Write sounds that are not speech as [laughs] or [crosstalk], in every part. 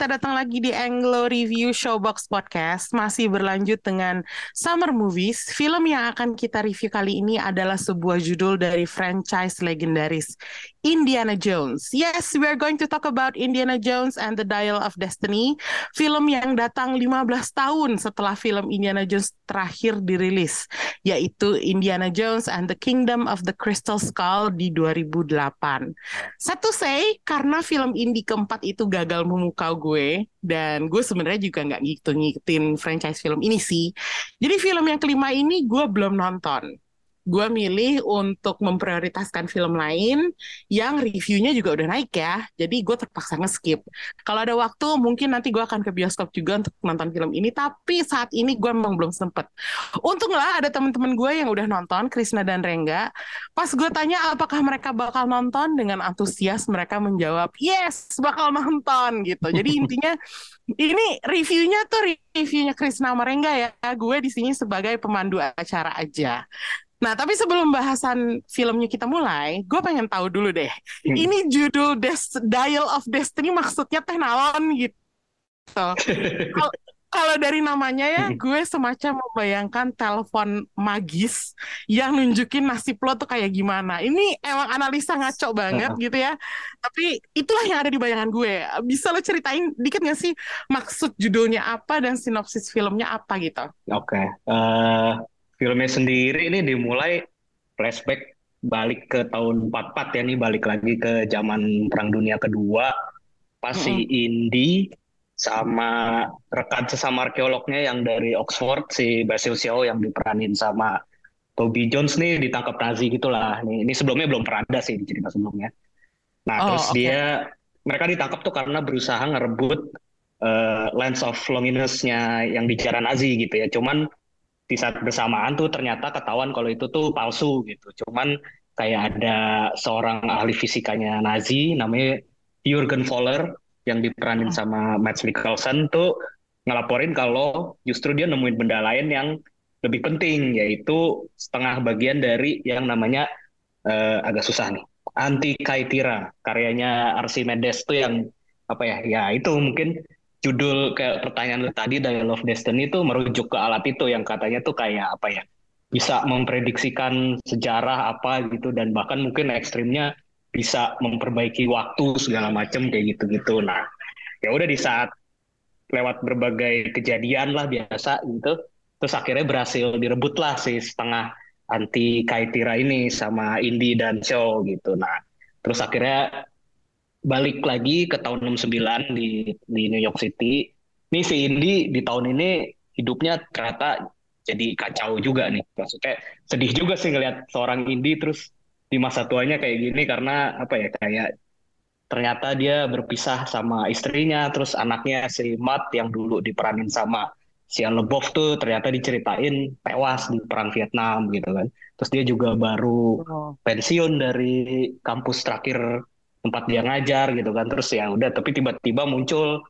Kita datang lagi di Anglo Review Showbox Podcast. Masih berlanjut dengan Summer Movies. Film yang akan kita review kali ini adalah sebuah judul dari franchise legendaris Indiana Jones. Yes, we are going to talk about Indiana Jones and the Dial of Destiny. Film yang datang 15 tahun setelah film Indiana Jones terakhir dirilis, yaitu Indiana Jones and the Kingdom of the Crystal Skull di 2008. Satu say, karena film indie keempat itu gagal memukau gue, dan gue sebenarnya juga nggak gitu ngikutin franchise film ini sih. Jadi film yang kelima ini gue belum nonton gue milih untuk memprioritaskan film lain yang reviewnya juga udah naik ya. Jadi gue terpaksa nge-skip. Kalau ada waktu mungkin nanti gue akan ke bioskop juga untuk nonton film ini. Tapi saat ini gue memang belum sempet. Untunglah ada teman-teman gue yang udah nonton, Krisna dan Rengga. Pas gue tanya apakah mereka bakal nonton, dengan antusias mereka menjawab, yes bakal nonton gitu. Jadi [laughs] intinya ini reviewnya tuh reviewnya Krisna sama Rengga ya. Gue di sini sebagai pemandu acara aja. Nah, tapi sebelum bahasan filmnya kita mulai, gue pengen tahu dulu deh. Hmm. Ini judul Des Dial of Destiny maksudnya teh naon gitu. Kalau dari namanya ya, hmm. gue semacam membayangkan telepon magis yang nunjukin nasib lo tuh kayak gimana. Ini emang analisa ngaco banget gitu ya. Tapi itulah yang ada di bayangan gue. Bisa lo ceritain dikit gak sih maksud judulnya apa dan sinopsis filmnya apa gitu? Oke. Okay. Uh, eh, filmnya sendiri ini dimulai flashback balik ke tahun 44 ya nih balik lagi ke zaman Perang Dunia Kedua pas mm -hmm. si Indi sama rekan sesama arkeolognya yang dari Oxford si Basil Xiao yang diperanin sama Toby Jones nih ditangkap Nazi gitulah. Nih ini sebelumnya belum pernah ada sih di cerita sebelumnya. Nah, oh, terus okay. dia mereka ditangkap tuh karena berusaha ngerebut uh, Lens of Longinus-nya yang dijarah Nazi gitu ya. Cuman di saat bersamaan tuh ternyata ketahuan kalau itu tuh palsu gitu. Cuman kayak ada seorang ahli fisikanya Nazi namanya Jürgen Voller yang diperanin hmm. sama Matt Mikkelsen tuh ngelaporin kalau justru dia nemuin benda lain yang lebih penting yaitu setengah bagian dari yang namanya uh, agak susah nih anti kaitira karyanya Archimedes tuh yang apa ya ya itu mungkin judul kayak pertanyaan tadi dari Love Destiny itu merujuk ke alat itu yang katanya tuh kayak apa ya bisa memprediksikan sejarah apa gitu dan bahkan mungkin ekstrimnya bisa memperbaiki waktu segala macam kayak gitu-gitu. Nah, ya udah di saat lewat berbagai kejadian lah biasa gitu, terus akhirnya berhasil direbut lah si setengah anti Kaitira ini sama Indi dan Show gitu. Nah, terus akhirnya balik lagi ke tahun 69 di di New York City. Nih si Indi di tahun ini hidupnya ternyata jadi kacau juga nih. Maksudnya sedih juga sih ngelihat seorang Indi terus di masa tuanya kayak gini karena apa ya kayak ternyata dia berpisah sama istrinya terus anaknya si Matt yang dulu diperanin sama si Lebov tuh ternyata diceritain tewas di perang Vietnam gitu kan. Terus dia juga baru oh. pensiun dari kampus terakhir tempat dia ngajar gitu kan. Terus ya udah tapi tiba-tiba muncul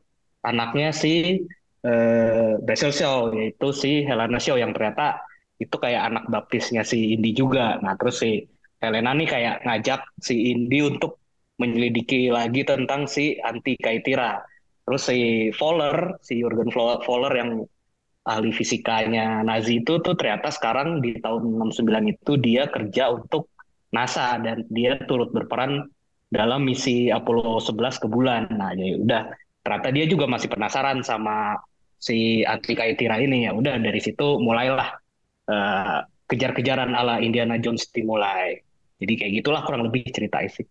anaknya si uh, Basil Shaw yaitu si Helena Shaw yang ternyata itu kayak anak baptisnya si Indi juga. Nah terus si Helena nih kayak ngajak si Indi untuk menyelidiki lagi tentang si anti Kaitira. Terus si Fowler si Jurgen Fowler yang ahli fisikanya Nazi itu tuh ternyata sekarang di tahun 69 itu dia kerja untuk NASA dan dia turut berperan dalam misi Apollo 11 ke bulan. Nah, jadi udah ternyata dia juga masih penasaran sama si Atli Kaitira ini ya. Udah dari situ mulailah uh, kejar-kejaran ala Indiana Jones dimulai. Jadi kayak gitulah kurang lebih cerita sih.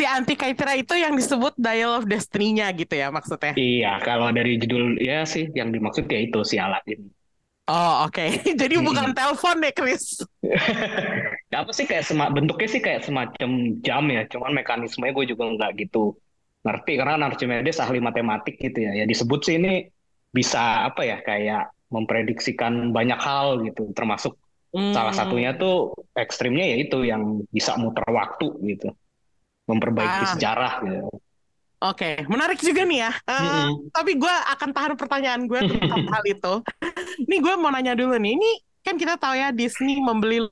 Si anti Kaitira itu yang disebut Dial of Destiny-nya gitu ya maksudnya? Iya, kalau dari judul ya sih yang dimaksud ya itu si alat ini. Oh oke, okay. [laughs] jadi hmm. bukan telepon deh Chris. [laughs] apa sih kayak sema bentuknya sih kayak semacam jam ya, cuman mekanismenya gue juga nggak gitu ngerti karena Archimedes ahli matematik gitu ya. Ya disebut sih ini bisa apa ya kayak memprediksikan banyak hal gitu, termasuk hmm. salah satunya tuh ekstrimnya ya itu yang bisa muter waktu gitu, memperbaiki Ah. sejarah gitu. Oke, menarik juga nih ya. Eh, Mm-mm. Tapi gue akan tahan pertanyaan gue tentang [laughs] hal itu. Ini gue mau nanya dulu nih. Ini kan kita tahu ya Disney membeli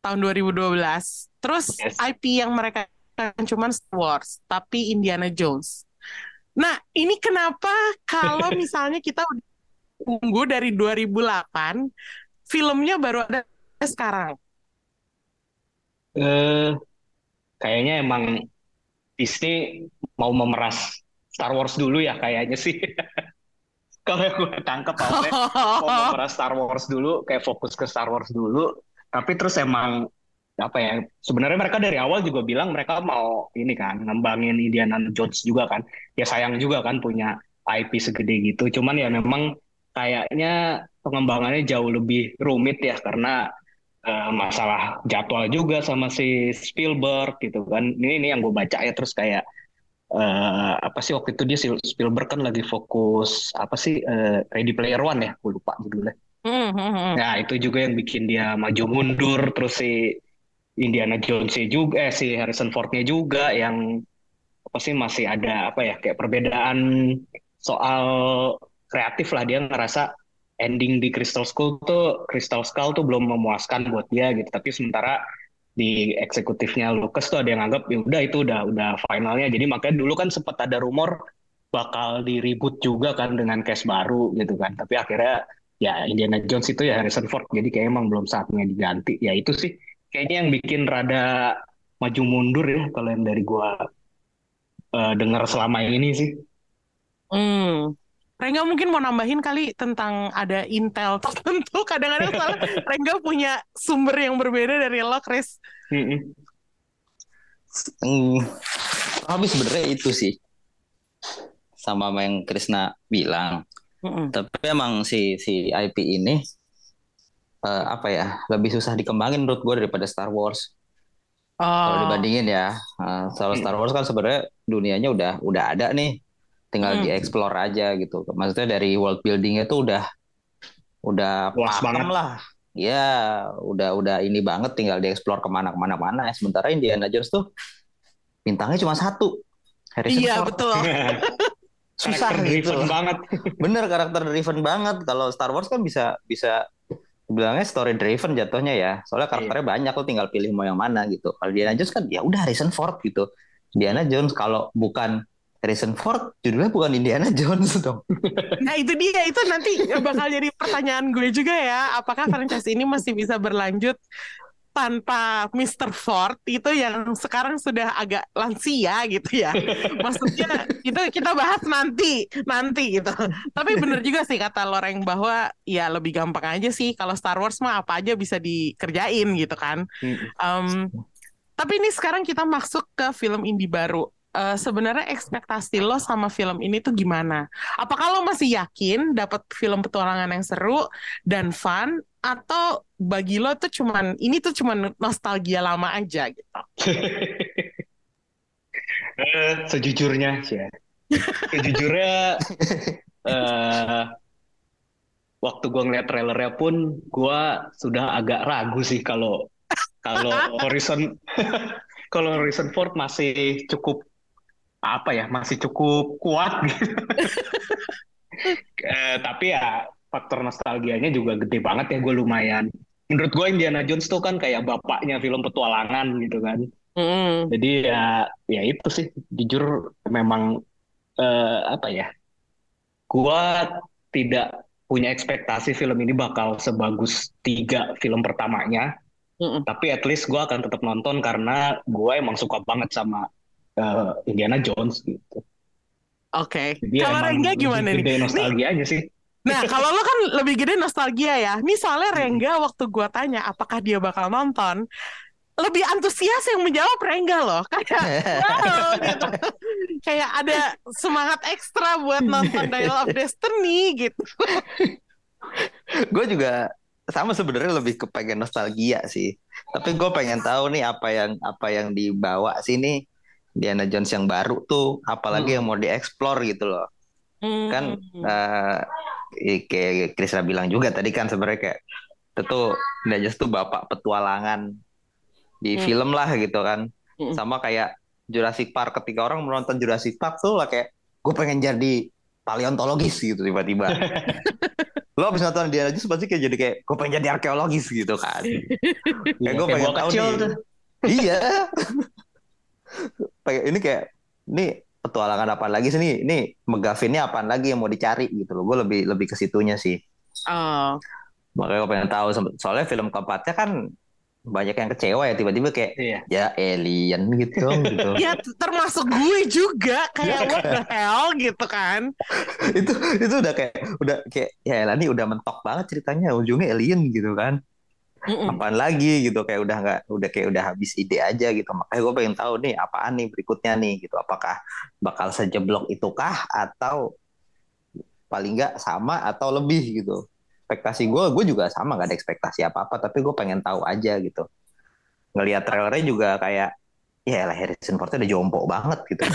tahun 2012. Terus Yes. IP yang mereka kan cuma Star Wars, tapi Indiana Jones. Nah, ini kenapa kalau [laughs] misalnya kita udah tunggu dari 2008, filmnya baru ada sekarang? Eh, kayaknya emang Disney mau memeras Star Wars dulu ya kayaknya sih. [laughs] Kalau yang gue tangkap awalnya mau [laughs] memeras Star Wars dulu, kayak fokus ke Star Wars dulu. Tapi terus emang apa ya? Sebenarnya mereka dari awal juga bilang mereka mau ini kan ngembangin Indiana Jones juga kan. Ya sayang juga kan punya IP segede gitu. Cuman ya memang kayaknya pengembangannya jauh lebih rumit ya karena eh, masalah jadwal juga sama si Spielberg gitu kan. Ini ini yang gue baca ya terus kayak eh, apa sih waktu itu dia Spielberg kan lagi fokus apa sih eh, Ready Player One ya, gue lupa judulnya. Nah itu juga yang bikin dia maju mundur. Terus si Indiana Jones juga, eh si Harrison Ford-nya juga yang apa sih masih ada apa ya kayak perbedaan soal kreatif lah. Dia ngerasa ending di Crystal Skull tuh Crystal Skull tuh belum memuaskan buat dia gitu. Tapi sementara di eksekutifnya Lucas tuh ada yang anggap ya udah itu udah udah finalnya. Jadi makanya dulu kan sempat ada rumor bakal di reboot juga kan dengan cast baru gitu kan. Tapi akhirnya ya Indiana Jones itu ya Harrison Ford jadi kayak emang belum saatnya diganti ya itu sih kayaknya yang bikin rada maju mundur ya kalau yang dari gua eh, dengar selama ini sih Hmm. Rengga mungkin mau nambahin kali tentang ada intel tertentu. [laughs] Kadang-kadang soalnya [laughs] Rengga punya sumber yang berbeda dari lo, Chris. Mm-mm. Hmm, habis sebenarnya itu sih sama sama yang Krisna bilang. Tapi emang si si IP ini eh, apa ya lebih susah dikembangin menurut gue daripada Star Wars. Kalau Oh. dibandingin ya, eh, kalau Star Wars kan sebenarnya dunianya udah udah ada nih, tinggal Hmm. dieksplor aja gitu. Maksudnya dari world buildingnya tuh udah udah Luas banget. lah. Ya, udah udah ini banget, tinggal dieksplor ke mana ke mana mana. Sementara Indiana Jones tuh bintangnya cuma satu, Harrison Iya, Ford. betul. [laughs] Susah Karakter gitu driven banget [laughs] Bener karakter driven banget. Kalau Star Wars kan bisa bisa bilangnya story driven jatuhnya ya. Soalnya karakternya banyak lo tinggal pilih mau yang mana gitu. Kalau Indiana Jones kan ya udah Harrison Ford gitu. Indiana Jones kalau bukan Harrison Ford judulnya bukan Indiana [laughs] Jones dong. Nah, itu dia. Itu nanti bakal jadi pertanyaan gue juga ya. Apakah franchise ini masih bisa berlanjut tanpa Mr. Ford itu yang sekarang sudah agak lansia gitu ya. Maksudnya itu kita bahas nanti, nanti gitu. Tapi bener juga sih kata Loreng bahwa ya lebih gampang aja sih kalau Star Wars mah apa aja bisa dikerjain gitu kan. Em, tapi ini sekarang kita masuk ke film indie baru. Eh, sebenarnya ekspektasi lo sama film ini tuh gimana? Apakah lo masih yakin dapat film petualangan yang seru dan fun atau bagi lo tuh cuman ini tuh cuman nostalgia lama aja gitu? [laughs] Eh, sejujurnya sih ya. Sejujurnya [laughs] eh waktu gua ngeliat trailernya pun gua sudah agak ragu sih kalau kalau [laughs] Horizon kalau Horizon Ford masih cukup apa ya masih cukup kuat [laughs] gitu. Eh, tapi ya faktor nostalgianya juga gede banget ya gue lumayan. Menurut gue Indiana Jones tuh kan kayak bapaknya film petualangan gitu kan. Mm. Jadi ya ya itu sih jujur memang eh, apa ya? Gua tidak punya ekspektasi film ini bakal sebagus tiga film pertamanya, Mm-mm. tapi at least gua akan tetap nonton karena gua emang suka banget sama eh, Indiana Jones gitu. Oke. Jadi Kalau Rengga gimana nih? gede nostalgianya sih. Nah, kalau lo kan lebih gede nostalgia ya. Nih soalnya Rengga waktu gua tanya apakah dia bakal nonton, lebih antusias yang menjawab Rengga loh. Kayak wow gitu. Kayak ada semangat ekstra buat nonton Dial of Destiny gitu. [laughs] gue juga sama sebenarnya lebih kepengen nostalgia sih. Tapi gue pengen tahu nih apa yang apa yang dibawa sini Indiana Jones yang baru tuh, apalagi yang mau dieksplor gitu loh. Kan Hmm. eh, i- kayak Krisna bilang juga tadi kan sebenarnya kayak itu tuh Indiana Jones tuh bapak petualangan di Hmm. film lah gitu kan Hmm. sama kayak Jurassic Park ketika orang menonton Jurassic Park tuh lah kayak gue pengen jadi paleontologis gitu tiba-tiba [laughs] lo abis nonton Indiana Jones pasti kayak jadi kayak gue pengen jadi arkeologis gitu kan [laughs] kayak gue pengen tahu kecil nih tuh. iya [laughs] pengen ini kayak ini petualangan apa lagi sih nih? Ini megafinnya apaan lagi yang mau dicari gitu loh. Gue lebih lebih ke situnya sih. Oh, makanya gue pengen tahu soalnya film keempatnya kan banyak yang kecewa ya tiba-tiba kayak Iya. ya alien gitu [laughs] gitu. Ya termasuk gue juga. Kayak what the hell? gitu kan. [laughs] itu itu udah kayak udah kayak ya elah, ini udah mentok banget ceritanya ujungnya alien gitu kan Mm-mm. apaan lagi gitu kayak udah nggak udah kayak udah habis ide aja gitu. Makanya gue pengen tahu nih apaan nih berikutnya nih gitu. Apakah bakal sejeblok itukah atau paling nggak sama atau lebih gitu? Ekspektasi gue gue juga sama nggak ada ekspektasi apa apa tapi gue pengen tahu aja gitu. Ngelihat trailernya juga kayak ya lah Harrison Fordnya udah jompo banget gitu [laughs]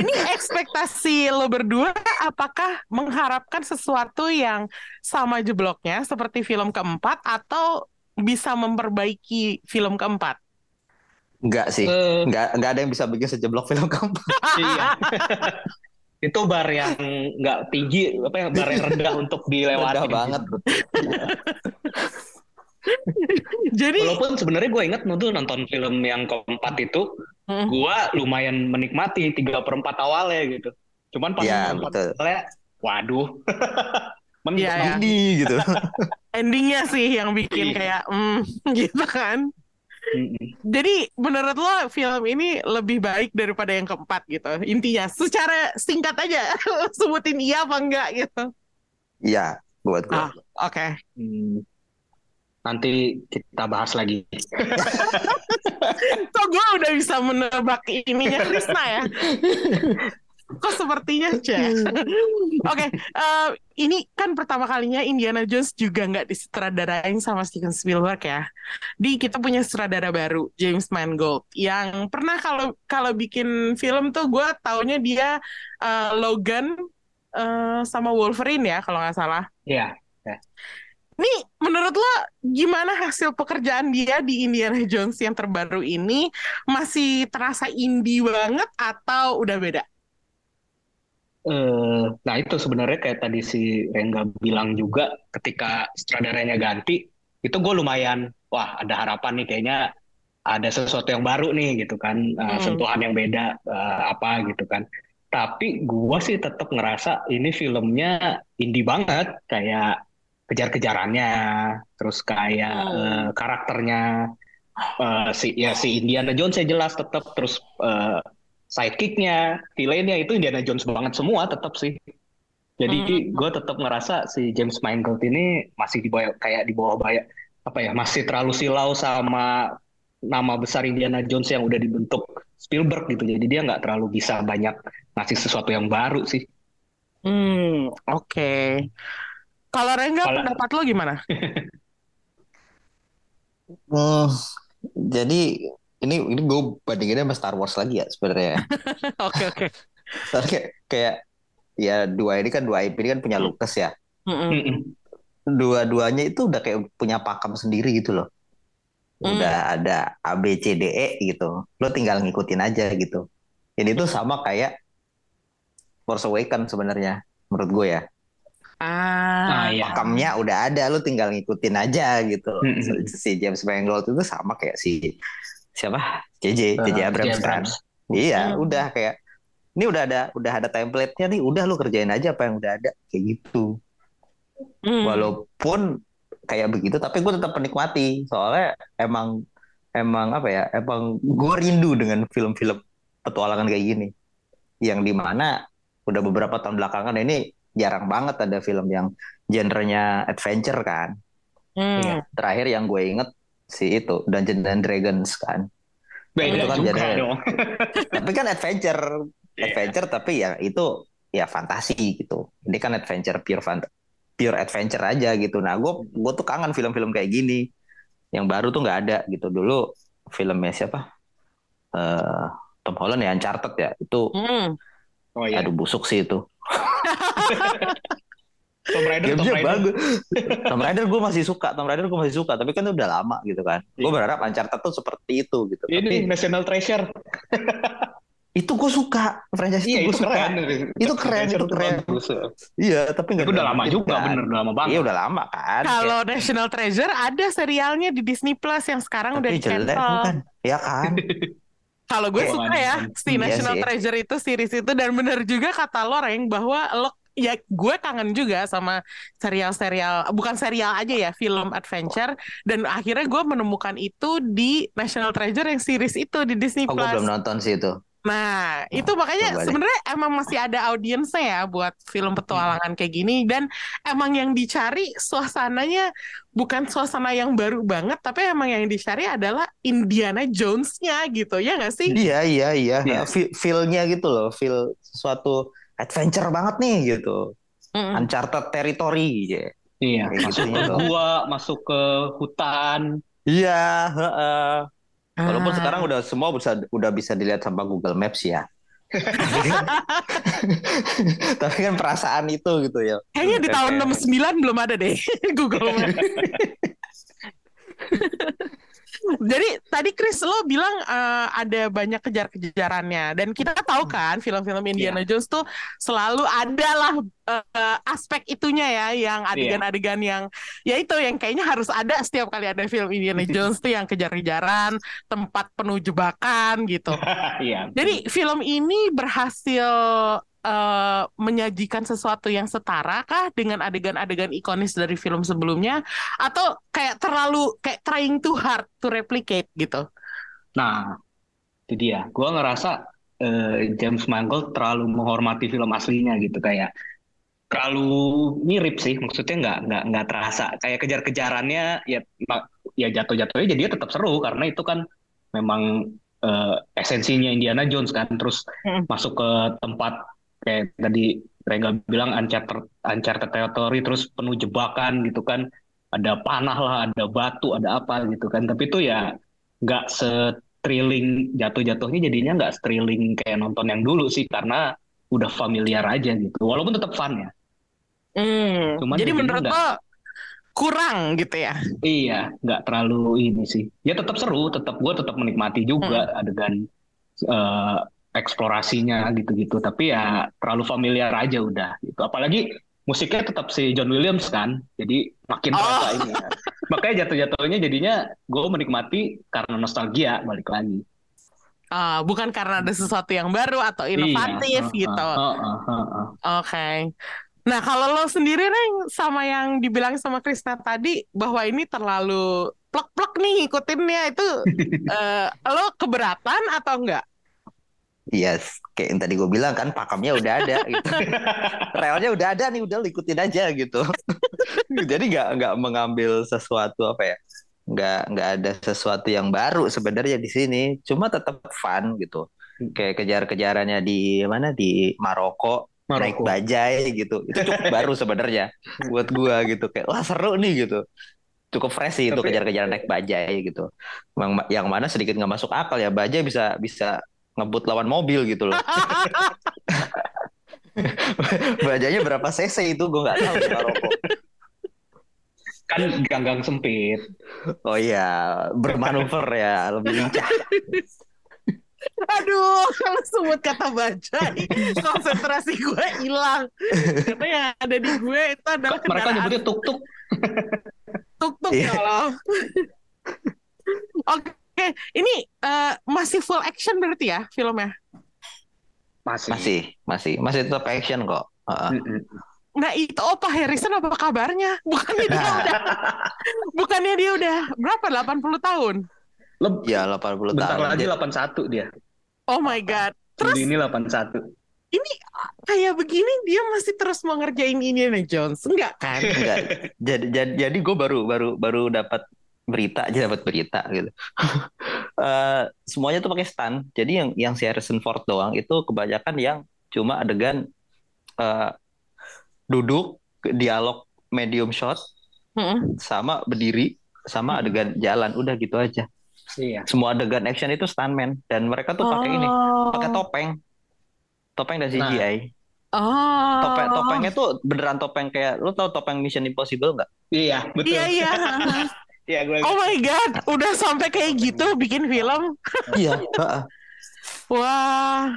Ini ekspektasi lo berdua apakah mengharapkan sesuatu yang sama jebloknya seperti film keempat atau bisa memperbaiki film keempat? nggak sih. Eh, nggak nggak ada yang bisa bikin sejeblok film keempat. [laughs] Iya. itu bar yang nggak tinggi apa ya bar yang rendah [laughs] untuk dilewati Rendah banget [laughs] Jadi walaupun sebenarnya gue inget nonton nonton film yang keempat itu Mm. gue lumayan menikmati tiga perempat awalnya gitu cuman pas Ya, betul. awalnya waduh [laughs] Iya, iya. ini gitu [laughs] endingnya sih yang bikin Iya. kayak hmm, [laughs] gitu kan. Mm-mm. Jadi menurut lo film ini lebih baik daripada yang keempat gitu. Intinya secara singkat aja sebutin iya apa enggak gitu. Iya buat gue Ah. Oke. Hmm. Nanti kita bahas lagi [laughs] Kok gue udah bisa menebak ininya Krisna ya? Kok sepertinya aja. Oke, eh, ini kan pertama kalinya Indiana Jones juga nggak disutradarain sama Steven Spielberg ya. Di kita punya sutradara baru James Mangold yang pernah kalau kalau bikin film tuh gue taunya dia eh, Logan eh, sama Wolverine ya kalau nggak salah. ya Nih, menurut lo gimana hasil pekerjaan dia di Indiana Jones yang terbaru ini? Masih terasa indie banget atau udah beda? Eh, nah itu sebenarnya kayak tadi si Rengga bilang juga ketika sutradaranya ganti itu gue lumayan wah ada harapan nih kayaknya ada sesuatu yang baru nih gitu kan eh, Hmm. sentuhan yang beda eh, apa gitu kan tapi gue sih tetap ngerasa ini filmnya indie banget kayak kejar-kejarannya terus kayak Hmm. eh, karakternya eh, si ya si Indiana Jones ya jelas tetap terus eh, sidekicknya, villainnya itu Indiana Jones banget semua tetap sih. Jadi Hmm. gue tetap ngerasa si James Mangold ini masih di bawah kayak di bawah bayar apa ya masih terlalu silau sama nama besar Indiana Jones yang udah dibentuk Spielberg gitu. Jadi dia nggak terlalu bisa banyak ngasih sesuatu yang baru sih. Hmm, oke. Kalau Rengga Kalau- pendapat lo gimana? Hmm, [laughs] jadi ini ini gue bandinginnya sama Star Wars lagi ya sebenarnya. [laughs] Oke, oke. Soalnya kayak, kayak ya dua ini kan dua IP ini kan punya Lucas ya. Dua-duanya itu udah kayak punya pakem sendiri gitu loh. Udah ada A B C D E gitu. Lo tinggal ngikutin aja gitu. Jadi itu sama kayak Force Awakens sebenarnya menurut gue ya. Ah, Ah, iya. Pakemnya udah ada, lo tinggal ngikutin aja gitu. Mm-mm. Si James Mangold itu sama kayak si siapa? JJ, JJ Eh, Abrams J.J. kan. Abrams. Iya, Hmm. udah kayak ini udah ada udah ada template-nya nih, udah lu kerjain aja apa yang udah ada kayak gitu. hmm. Walaupun kayak begitu, tapi gue tetap menikmati soalnya emang emang apa ya, emang gue rindu dengan film-film petualangan kayak gini, yang di mana udah beberapa tahun belakangan ini jarang banget ada film yang genrenya adventure kan. Hmm. Iya. Terakhir yang gue inget si itu Dungeons and Dragons kan. Beda Itu kan juga jadi- dong. [laughs] tapi kan adventure Iya. adventure tapi ya itu ya fantasi gitu ini kan adventure pure fant pure adventure aja gitu nah gue gue tuh kangen film-film kayak gini yang baru tuh nggak ada gitu dulu filmnya siapa eh Tom Holland ya Uncharted ya itu Hmm. Oh iya. aduh busuk sih itu Tomb Raider, Tomb Gamesnya Raider. bagus. Tomb Raider gue masih suka, Tomb Raider gue masih suka, tapi kan itu udah lama gitu kan. Gue Iya. berharap Uncharted tuh seperti itu gitu. Ini Tapi National Treasure. itu gue suka, franchise Iya, itu gue itu suka. keren. Itu keren, itu keren. bagus. Iya, tapi nggak Itu udah lama juga, kan. bener, udah lama banget. Iya udah lama kan. Kalau National Treasure ada serialnya di Disney Plus yang sekarang udah tapi jelek di-cancel. bukan? Ya kan. [laughs] Kalau gue suka ya si Iya National sih. Treasure itu series itu dan bener juga kata lo Reng bahwa lo ya gue kangen juga sama serial-serial bukan serial aja ya film adventure dan akhirnya gue menemukan itu di National Treasure yang series itu di Disney Oh, gue Plus. belum nonton sih itu. Nah, itu Oh, makanya sebenarnya emang masih ada audiensnya ya buat film petualangan kayak gini dan emang yang dicari suasananya bukan suasana yang baru banget tapi emang yang dicari adalah Indiana Jones-nya gitu ya nggak sih? Iya, iya, iya. Iya. Fe- Feel-nya gitu loh, feel sesuatu adventure banget nih gitu. Mm-mm. Uncharted territory gitu. Iya, Kayak masuk gitu ke gitu. gua, masuk ke hutan. Iya, heeh. Walaupun Ah. sekarang udah semua bisa udah bisa dilihat sama Google Maps ya. [laughs] Tapi kan, perasaan itu gitu ya. Kayaknya di tahun Kayak- 69 belum ada deh [laughs] Google Maps. [laughs] Jadi tadi Chris lo bilang eh, ada banyak kejar-kejarannya dan kita tahu kan film-film Indiana Jones tuh selalu ada lah eh, aspek itunya ya yang adegan-adegan yang ya itu yang kayaknya harus ada setiap kali ada film Indiana Jones tuh yang kejar-kejaran, tempat penuh jebakan gitu. [laughs] Iya. Jadi film ini berhasil eh, menyajikan sesuatu yang setara kah dengan adegan-adegan ikonis dari film sebelumnya atau kayak terlalu kayak trying too hard to replicate gitu? Nah, itu dia. Gua ngerasa eh, James Mangold terlalu menghormati film aslinya gitu kayak terlalu mirip sih. Maksudnya nggak nggak nggak terasa kayak kejar-kejarannya ya ya jatuh-jatuhnya jadi tetap seru karena itu kan memang eh, esensinya Indiana Jones kan. Terus Mm. masuk ke tempat kayak tadi Rega bilang Uncharted, Uncharted territory terus penuh jebakan gitu kan. Ada panah lah, ada batu, ada apa gitu kan. Tapi itu ya nggak se-thrilling jatuh-jatuhnya jadinya nggak thrilling kayak nonton yang dulu sih karena udah familiar aja gitu walaupun tetap fun ya Hmm, Cuman jadi menurut nggak- lo kurang gitu ya? iya nggak terlalu ini sih ya tetap seru tetap gue tetap menikmati juga adegan eh, eksplorasinya gitu-gitu tapi ya terlalu familiar aja udah gitu apalagi musiknya tetap si John Williams kan jadi makin Oh. terasa ini ya. makanya jatuh-jatuhnya jadinya gue menikmati karena nostalgia balik lagi Ah, bukan karena ada sesuatu yang baru atau inovatif Iya, gitu. heeh, heeh, heeh. Oke. Nah, kalau lo sendiri Reng sama yang dibilang sama Krisna tadi bahwa ini terlalu plek-plek nih ngikutinnya itu [laughs] eh, lo keberatan atau enggak? Iya, kayak yang tadi gue bilang kan pakemnya udah ada gitu. [laughs] Relnya udah ada nih, udah ikutin aja gitu. [laughs] Jadi nggak nggak mengambil sesuatu apa ya? Nggak nggak ada sesuatu yang baru sebenarnya di sini. Cuma tetap fun gitu. Kayak kejar-kejarannya di mana di Maroko, naik Maroko. bajai gitu. Itu cukup baru sebenarnya buat gua gitu. Kayak wah seru nih gitu. Cukup fresh sih itu Tapi- kejar-kejaran naik bajai gitu. Yang, yang mana sedikit nggak masuk akal ya. Bajai bisa bisa ngebut lawan mobil gitu loh. [laughs] Bajanya berapa cc itu gue nggak tahu Maroko. kan ganggang sempit Oh iya, bermanuver ya, lebih lincah. Aduh, kalau sebut kata bajai, konsentrasi gue hilang. Karena yang ada di gue itu adalah Kok mereka kendaraan nyebutnya tuk-tuk tuk-tuk ya Allah. [laughs] Oke, [laughs] ini eh, masih full action berarti ya filmnya? masih Masih, masih, masih tetap action kok. Heeh. Mm-mm. Nah itu Opa Harrison apa kabarnya? Bukannya dia udah, [laughs] bukannya dia udah berapa? 80 tahun? Leb- Ya 80 bentar tahun. lagi Dia- 81 dia Oh my God. Terus Juli ini 81 kayak begini dia masih terus mau ngerjain Indiana Jones? Enggak kan? Enggak. [laughs] Jadi jadi, jadi gue baru baru baru dapat berita aja dapat berita gitu. [laughs] Eh, semuanya tuh pakai stunt. Jadi yang yang si Harrison Ford doang itu kebanyakan yang cuma adegan eh, duduk dialog medium shot Mm-mm. sama berdiri sama adegan jalan udah gitu aja. iya Semua adegan action itu stuntman dan mereka tuh pakai ini, Oh. pakai topeng. Topeng dan Nah. CGI. Oh. Topeng topengnya tuh beneran topeng kayak lu tau topeng Mission Impossible nggak? Iya, betul. Iya iya. [laughs] Gue Oh my god, udah sampai kayak gitu bikin film. Iya. heeh. Wah.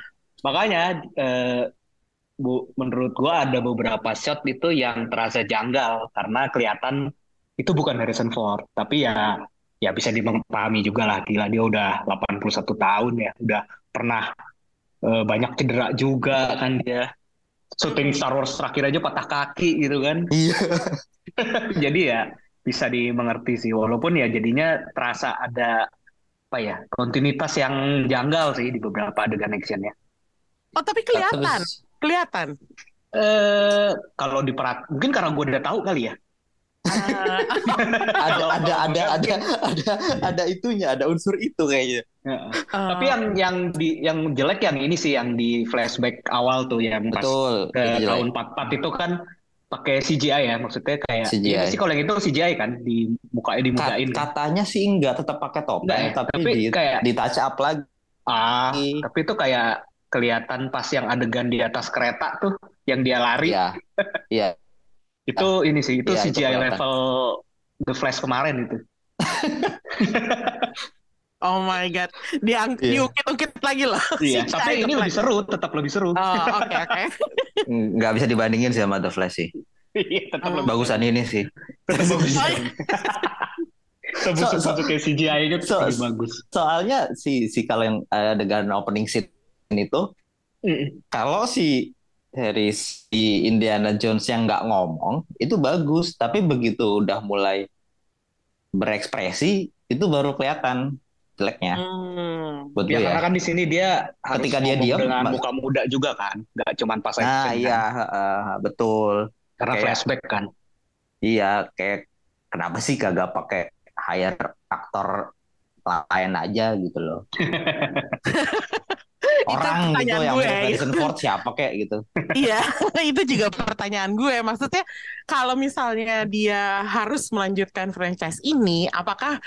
makanya eh, Bu, menurut gua ada beberapa shot itu yang terasa janggal karena kelihatan itu bukan Harrison Ford, tapi ya ya bisa dipahami juga lah gila dia udah 81 tahun ya, udah pernah eh, banyak cedera juga kan dia. Syuting Star Wars terakhir aja patah kaki gitu kan. Iya. [laughs] Jadi ya bisa dimengerti sih walaupun ya jadinya terasa ada apa ya kontinuitas yang janggal sih di beberapa adegan actionnya. Oh tapi kelihatan, Terus kelihatan. Eh kalau diperat mungkin karena gue udah tahu kali ya. Ah, [laughs] ada ada ada [laughs] ada ada ada itunya, ada unsur itu kayaknya. Heeh. ah. Tapi yang yang di yang jelek yang ini sih yang di flashback awal tuh yang pas Betul. ke tahun 44 itu kan pakai CGI ya maksudnya kayak CGI. iya sih kalau yang itu CGI kan di mukanya Kat- dimudain kan. katanya sih enggak tetap pakai topeng, Enggak ya, tapi, tapi di, kayak- di touch up lagi. Ah, tapi itu kayak kelihatan pas yang adegan di atas kereta tuh yang dia lari Iya. Iya. [laughs] itu ini sih itu itu CGI kelihatan. level The Flash kemarin itu. [laughs] Oh my god, Diang Iya. diungkit-ungkit lagi loh. [laughs] Iya, CGI tapi ini lebih lagi. seru, tetap lebih seru. Oh oke oke. [laughs] Nggak bisa dibandingin sih sama The Flash sih. Iya, tetap Oh. lebih Bagusan ini sih. tetap bagus. Sebusuk [laughs] So- so- kayak CGI-nya tuh so- lebih bagus. Soalnya si si kalau yang adegan opening scene itu Mm-mm. kalau si dari si Indiana Jones yang nggak ngomong itu bagus, tapi begitu udah mulai berekspresi itu baru kelihatan jeleknya. Hmm. Buat Ya gue karena ya. kan di sini dia harus Ketika dia diam, dengan muka muda juga kan, nggak cuman pas Nah action iya kan. heeh, betul. Karena Kayak- flashback kan. Iya kayak kenapa sih kagak pakai hire aktor lain aja gitu loh. [laughs] Orang gitu pertanyaan yang gue, ya. Harrison Ford siapa kayak gitu. Iya, [laughs] itu juga pertanyaan gue. Maksudnya kalau misalnya dia harus melanjutkan franchise ini, apakah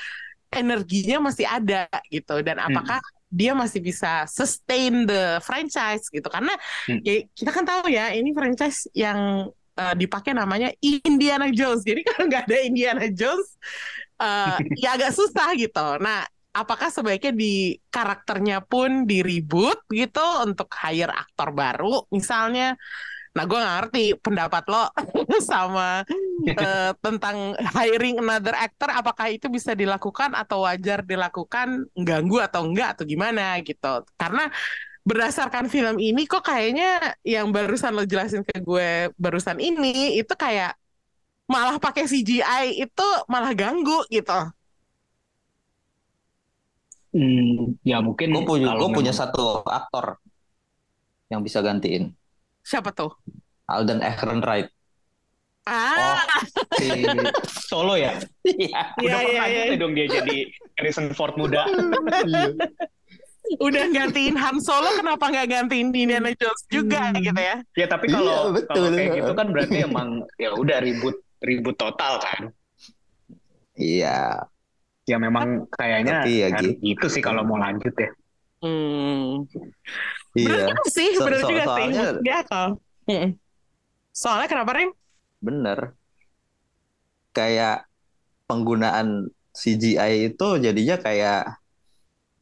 energinya masih ada gitu dan apakah dia masih bisa sustain the franchise gitu? Karena Hmm. ya, kita kan tahu ya, ini franchise yang eh, dipakai namanya Indiana Jones. Jadi [laughs] kalau nggak ada Indiana Jones, eh, ya agak susah gitu. Nah, apakah sebaiknya di karakternya pun di reboot gitu untuk hire aktor baru misalnya? Nah, gue ngerti pendapat lo [laughs] sama eh, tentang hiring another actor. Apakah itu bisa dilakukan atau wajar dilakukan, ganggu atau enggak atau gimana gitu? Karena berdasarkan film ini kok kayaknya yang barusan lo jelasin ke gue barusan ini itu kayak malah pakai CGI itu malah ganggu gitu. Hmm, ya mungkin Gue punya, gua punya satu aktor yang bisa gantiin. Siapa tuh? Alden Ehrenreich. Ah, si [laughs] Solo ya. Iya. Iya, Udah iya, pernah iya. gitu dong dia jadi Harrison Ford muda. udah gantiin Han Solo, kenapa nggak gantiin Indiana Jones juga Hmm. gitu ya? Ya tapi Iya, kalau betul. kalau kayak gitu kan berarti emang ya udah ribut ribut total kan. Iya. Ya memang kayaknya Tapi ya harus gitu. gitu sih kalau mau lanjut ya. Hmm. Bener Iya. juga sih, So- bener so- juga sih. soalnya- Dia akal. Mm-mm. Soalnya kenapa, Rim? Bener. Kayak penggunaan CGI itu jadinya kayak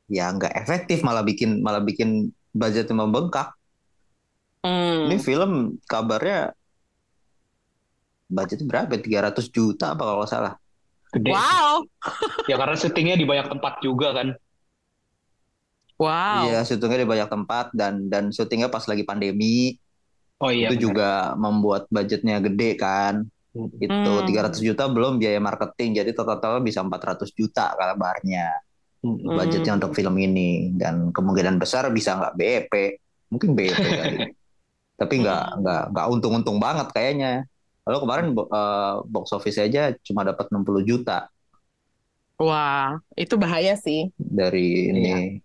ya nggak efektif malah bikin malah bikin budgetnya membengkak. Hmm. Ini film kabarnya budgetnya berapa? 300 juta apa kalau salah? Gede. Wow, Ya karena syutingnya di banyak tempat juga kan. Wow. Iya, syutingnya di banyak tempat dan dan syutingnya pas lagi pandemi Oh iya. itu benar. juga membuat budgetnya gede kan. Itu Hmm. 300 juta belum biaya marketing, jadi total-total bisa 400 juta kabarnya Hmm. budgetnya untuk film ini dan kemungkinan besar bisa nggak BEP, mungkin BEP [laughs] kali. Tapi nggak nggak nggak untung-untung banget kayaknya. Lalu kemarin eh, box office aja cuma dapat 60 juta Wah, itu bahaya sih. dari ini.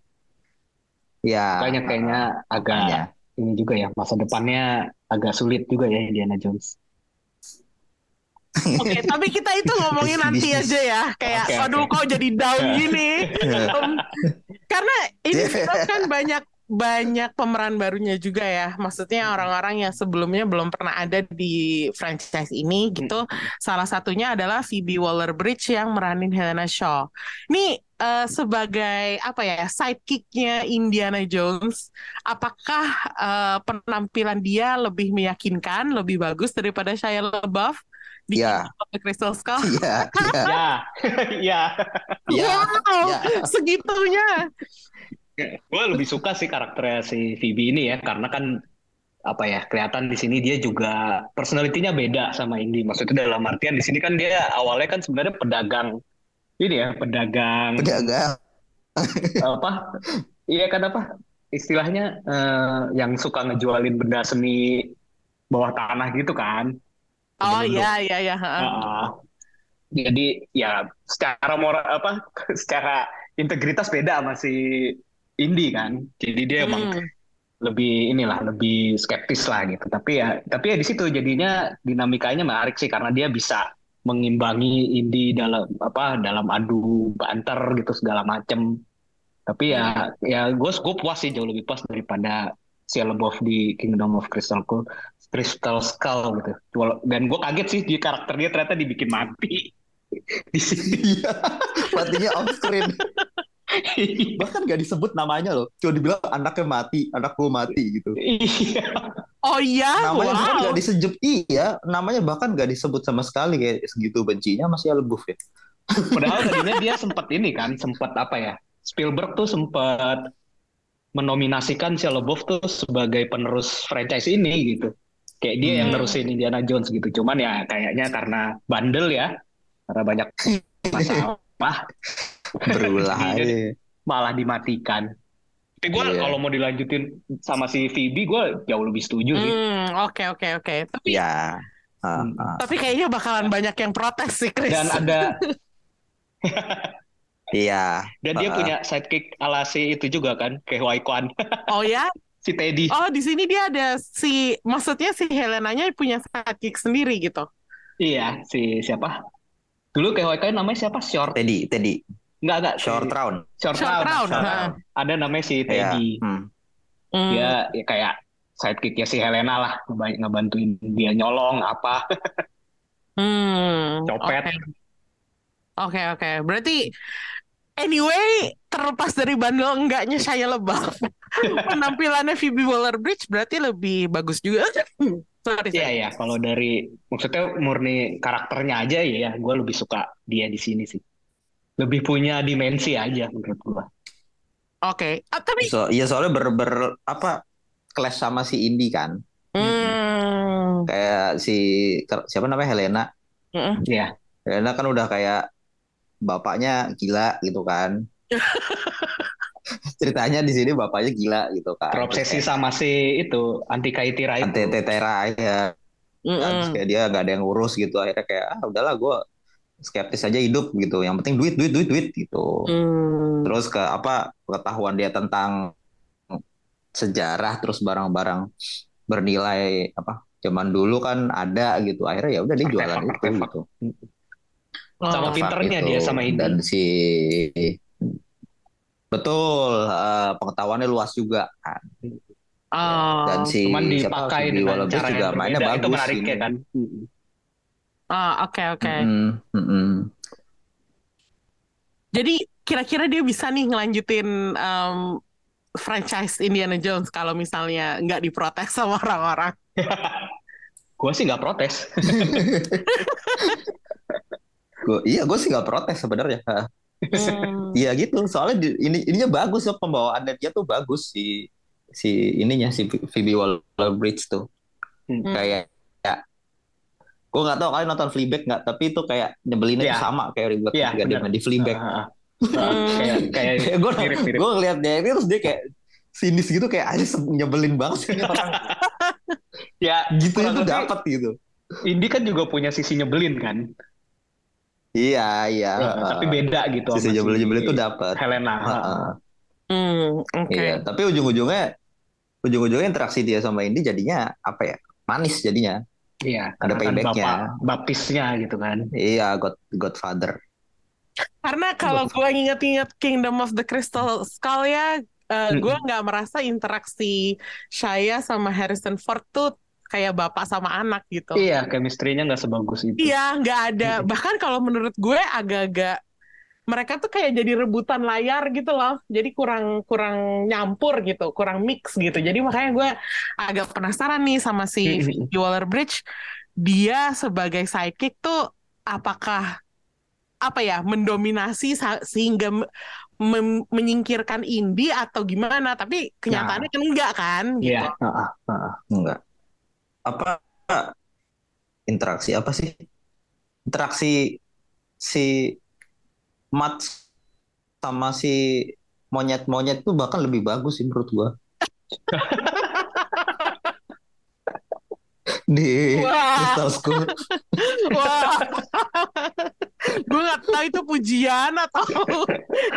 Ya, Banyak kayaknya agak makanya. ini juga ya masa depannya agak sulit juga ya Indiana Jones. [laughs] Oke, tapi kita itu ngomongin nanti aja ya. Kayak, Oke, aduh oke. kok jadi down gini. Um, karena ini film kan banyak banyak pemeran barunya juga ya. Maksudnya orang-orang yang sebelumnya belum pernah ada di franchise ini gitu. Salah satunya adalah Phoebe Waller-Bridge yang meranin Helena Shaw. Ini uh, sebagai apa ya sidekicknya Indiana Jones, apakah uh, penampilan dia lebih meyakinkan, lebih bagus daripada Shia LaBeouf? di Iya. Kingdom of the Crystal Skull? Iya, [laughs] iya, Ya, ya. iya. [laughs] wow, ya. segitunya. Gue lebih suka sih karakternya si Phoebe ini ya, karena kan apa ya kelihatan di sini dia juga personalitinya beda sama Indy. Maksudnya dalam artian di sini kan dia awalnya kan sebenarnya pedagang ini ya, pedagang Pedagang. apa? Iya kan apa? Istilahnya eh, yang suka ngejualin benda seni bawah tanah gitu kan. Oh iya iya iya. heeh. Heeh. Jadi ya secara moral apa [laughs] secara integritas beda sama si Indi kan. Jadi dia emang Hmm. lebih inilah lebih skeptis lah gitu. Tapi ya tapi ya di situ jadinya dinamikanya menarik sih karena dia bisa mengimbangi Indi dalam apa dalam adu banter gitu segala macem. Tapi ya ya gue gue puas sih jauh lebih puas daripada Shia LaBeouf di Kingdom of Crystal Skull, Crystal Skull gitu. Dan gue kaget sih di karakter dia ternyata dibikin mati [laughs] di sini. Iya. Matinya off screen. [laughs] Bahkan gak disebut namanya loh. Cuma dibilang anaknya mati, anak gue mati gitu. Iya. Oh iya, Namanya bahkan wow. gak disebut iya, namanya bahkan gak disebut sama sekali kayak segitu bencinya masih lebuf ya. [laughs] Padahal tadinya dia sempat ini kan, sempat apa ya? Spielberg tuh sempat menominasikan Shia LaBeouf tuh sebagai penerus franchise ini gitu. Kayak dia yang Hmm. nerusin Indiana Jones gitu. Cuman ya kayaknya karena bandel ya, karena banyak [laughs] masalah, Berulah [laughs] malah dimatikan. Tapi gue Iya. kalau mau dilanjutin sama si Phoebe, gue jauh lebih setuju sih. Hmm, oke oke oke. Tapi Ya. Hmm. ah. tapi kayaknya bakalan banyak yang protes sih, Chris. Dan ada [laughs] Iya. dan dia Ah. punya sidekick ala si itu juga kan, kayak Kwan, [laughs] Oh ya? si Teddy. Oh, di sini dia ada si maksudnya si Helenanya punya sidekick sendiri gitu. Iya, si siapa? Dulu kayak Kwan namanya siapa? Short. Teddy, Teddy. Enggak, enggak. si- Short round. Short, Short round. round, Short round. Ada namanya si Iya. Teddy. Hmm. Hmm. Dia ya kayak sidekicknya si Helena lah, ngebantu ngebantuin dia nyolong apa. [laughs] Hmm, Copet. Oke, oke. oke. Berarti anyway, terlepas dari bandel enggaknya saya lebah. [laughs] Penampilannya Phoebe Waller-Bridge berarti lebih bagus juga. [laughs] sorry, Iya, iya. Kalau dari maksudnya murni karakternya aja ya, ya gue lebih suka dia di sini sih. Lebih punya dimensi aja menurut gue. Oke. Ah, tapi So, iya soalnya ber, ber apa clash sama si Indi kan. hmm, Kayak si siapa namanya Helena. Iya. Helena kan udah kayak bapaknya gila gitu kan. [laughs] Ceritanya di sini bapaknya gila gitu kan. Terobsesi sama si itu Antika Itira itu. Ante Tetera ya. Mm-mm. Terus kayak dia gak ada yang ngurus gitu akhirnya kayak ah udahlah gue skeptis aja hidup gitu yang penting duit duit duit duit gitu Hmm. terus ke apa pengetahuan dia tentang sejarah terus barang-barang bernilai apa zaman dulu kan ada gitu akhirnya ya udah dia jualan Artefak, itu artefak. gitu Sama Oh. pinternya Itu. dia sama Indi. dan si betul eh, pengetahuannya luas juga kan Oh. dan si Cuman siapa dipakai Phoebe dengan Waller-Bridge cara juga yang mainnya berbeda. Itu bagus menariknya kan. Oh, oke oke. Mm-mm, mm-mm. Jadi kira-kira dia bisa nih ngelanjutin em, franchise Indiana Jones kalau misalnya nggak diprotes sama orang-orang. [laughs] Gue sih nggak protes. [laughs] Gua- iya gue sih nggak protes sebenarnya Hmm. Iya gitu, soalnya di- ini ininya bagus ya pembawaannya dia tuh bagus si si ininya si Phoebe Waller-Bridge tuh. Hmm. Kayak ya, gue nggak tahu kalian nonton Fleabag nggak, tapi itu kayak nyebelinnya Iya. tuh sama kayak Iya, dia benar. main di Fleabag. Ah, ah. kayak kayak [laughs] gue mirip-mirip. gue ngeliat dia ini terus dia kayak sinis gitu kayak aja nyebelin banget sih orang [laughs] Ya, gitu itu dapat gitu. Indi kan juga punya sisi nyebelin kan. Iya iya. Ya, tapi beda gitu Sisi nyebelin-nyebelin itu dapat. Helena. Heeh. Hmm, oke. Iya, tapi ujung-ujungnya ujung-ujungnya interaksi dia sama Indi jadinya apa ya? Manis jadinya. Iya, Ada kan payback-nya. bapak baptisnya gitu kan. Iya, God Godfather. Karena kalau gue nginget-nginget Kingdom of the Crystal Skull ya, uh, gue nggak merasa interaksi Shaya sama Harrison Ford tuh kayak bapak sama anak gitu. Iya, chemistry-nya nggak sebagus itu. Iya, nggak ada. Bahkan kalau menurut gue agak-agak mereka tuh kayak jadi rebutan layar gitu loh. Jadi kurang kurang nyampur gitu, kurang mix gitu. Jadi makanya gue agak penasaran nih sama si Phoebe Waller-Bridge. Dia sebagai psychic tuh apakah apa ya mendominasi sehingga menyingkirkan indie atau gimana tapi kenyataannya nah. kan enggak kan gitu. Iya, uh, uh, enggak apa interaksi apa sih interaksi si mat sama si monyet-monyet itu bahkan lebih bagus sih menurut gua [laughs] di Crystal School. Wah, gue gak tahu itu pujian atau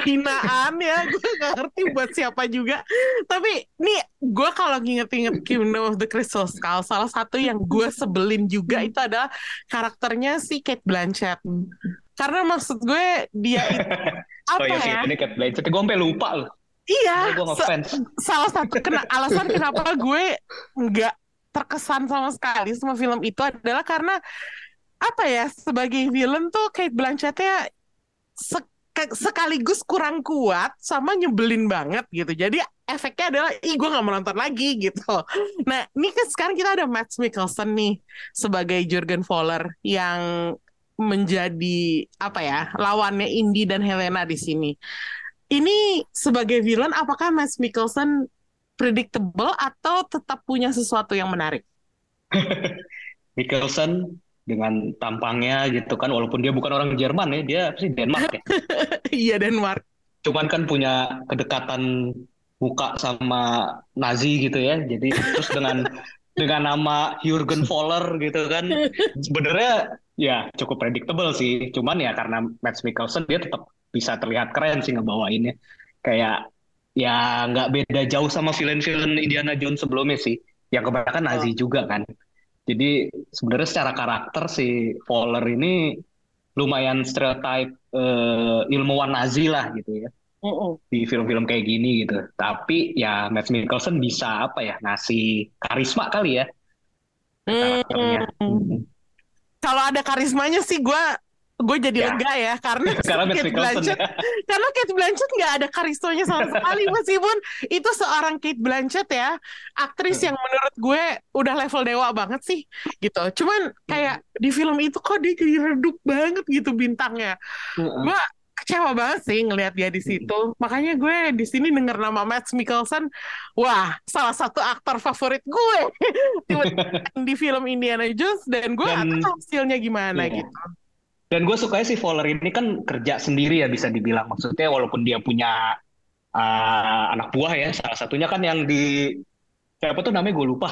hinaan ya, gue gak ngerti buat siapa juga. Tapi nih, gue kalau nginget-inget Kingdom of the Crystal Skull, salah satu yang gue sebelin juga itu adalah karakternya si Kate Blanchett. Karena maksud gue dia [laughs] itu apa oh, iya, ya? Ini Kate Blanchett, gue sampai lupa loh. Iya, salah satu kena [laughs] alasan kenapa gue nggak terkesan sama sekali sama film itu adalah karena apa ya sebagai villain tuh Kate Blanchett-nya sekaligus kurang kuat sama nyebelin banget gitu. Jadi efeknya adalah ih gue nggak mau nonton lagi [laughs] gitu. Nah ini kan sekarang kita ada Matt Mikkelsen nih sebagai Jurgen Fowler yang menjadi apa ya lawannya Indy dan Helena di sini. Ini sebagai villain apakah Matt Mikkelsen predictable atau tetap punya sesuatu yang menarik? [laughs] Mikkelsen dengan tampangnya gitu kan walaupun dia bukan orang Jerman ya dia sih Denmark ya [laughs] iya Denmark cuman kan punya kedekatan muka sama Nazi gitu ya jadi terus dengan [laughs] dengan nama Jurgen Voller gitu kan sebenarnya ya cukup predictable sih cuman ya karena Matt Mikkelsen dia tetap bisa terlihat keren sih ngebawainnya kayak ya nggak beda jauh sama villain-villain Indiana Jones sebelumnya sih. Yang kebanyakan Nazi oh. juga kan. Jadi sebenarnya secara karakter si Fowler ini lumayan stereotype uh, ilmuwan Nazi lah gitu ya. Uh -uh. Di film-film kayak gini gitu. Tapi ya Matt Mikkelsen bisa apa ya ngasih karisma kali ya. Karakternya. Hmm. Kalau ada karismanya sih gue gue jadi ya. lega ya karena [laughs] karena Kate Blanchett ya. karena Kate Blanchett nggak ada karismanya sama sekali [laughs] meskipun itu seorang Kate Blanchett ya aktris hmm. yang menurut gue udah level dewa banget sih gitu cuman kayak hmm. di film itu kok dia jadi redup banget gitu bintangnya hmm. gue kecewa banget sih ngelihat dia di hmm. situ makanya gue di sini denger nama Matt Mikkelsen wah salah satu aktor favorit gue [laughs] di film Indiana Jones dan gue dan, hasilnya gimana iya. gitu dan gue suka si Fowler ini kan kerja sendiri ya bisa dibilang. Maksudnya walaupun dia punya uh, anak buah ya, salah satunya kan yang di siapa tuh namanya gue lupa.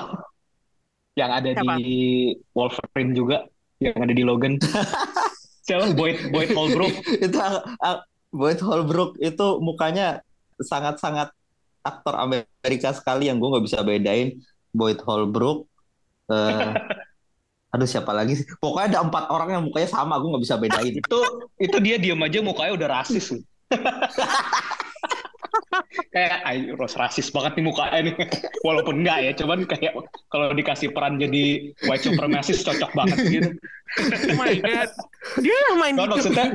yang ada siapa? di Wolverine juga, yang ada di Logan. [laughs] siapa? Boyd Boyd Holbrook. [laughs] itu uh, Boyd Holbrook itu mukanya sangat-sangat aktor Amerika sekali yang gue nggak bisa bedain Boyd Holbrook. Uh, [laughs] aduh siapa lagi sih pokoknya ada empat orang yang mukanya sama aku nggak bisa bedain itu itu dia diam aja mukanya udah rasis [laughs] kayak ayo rasis banget nih mukanya nih [laughs] walaupun enggak ya cuman kayak kalau dikasih peran jadi white supremacist cocok banget [laughs] gitu oh my god dia yang main di, maksudnya,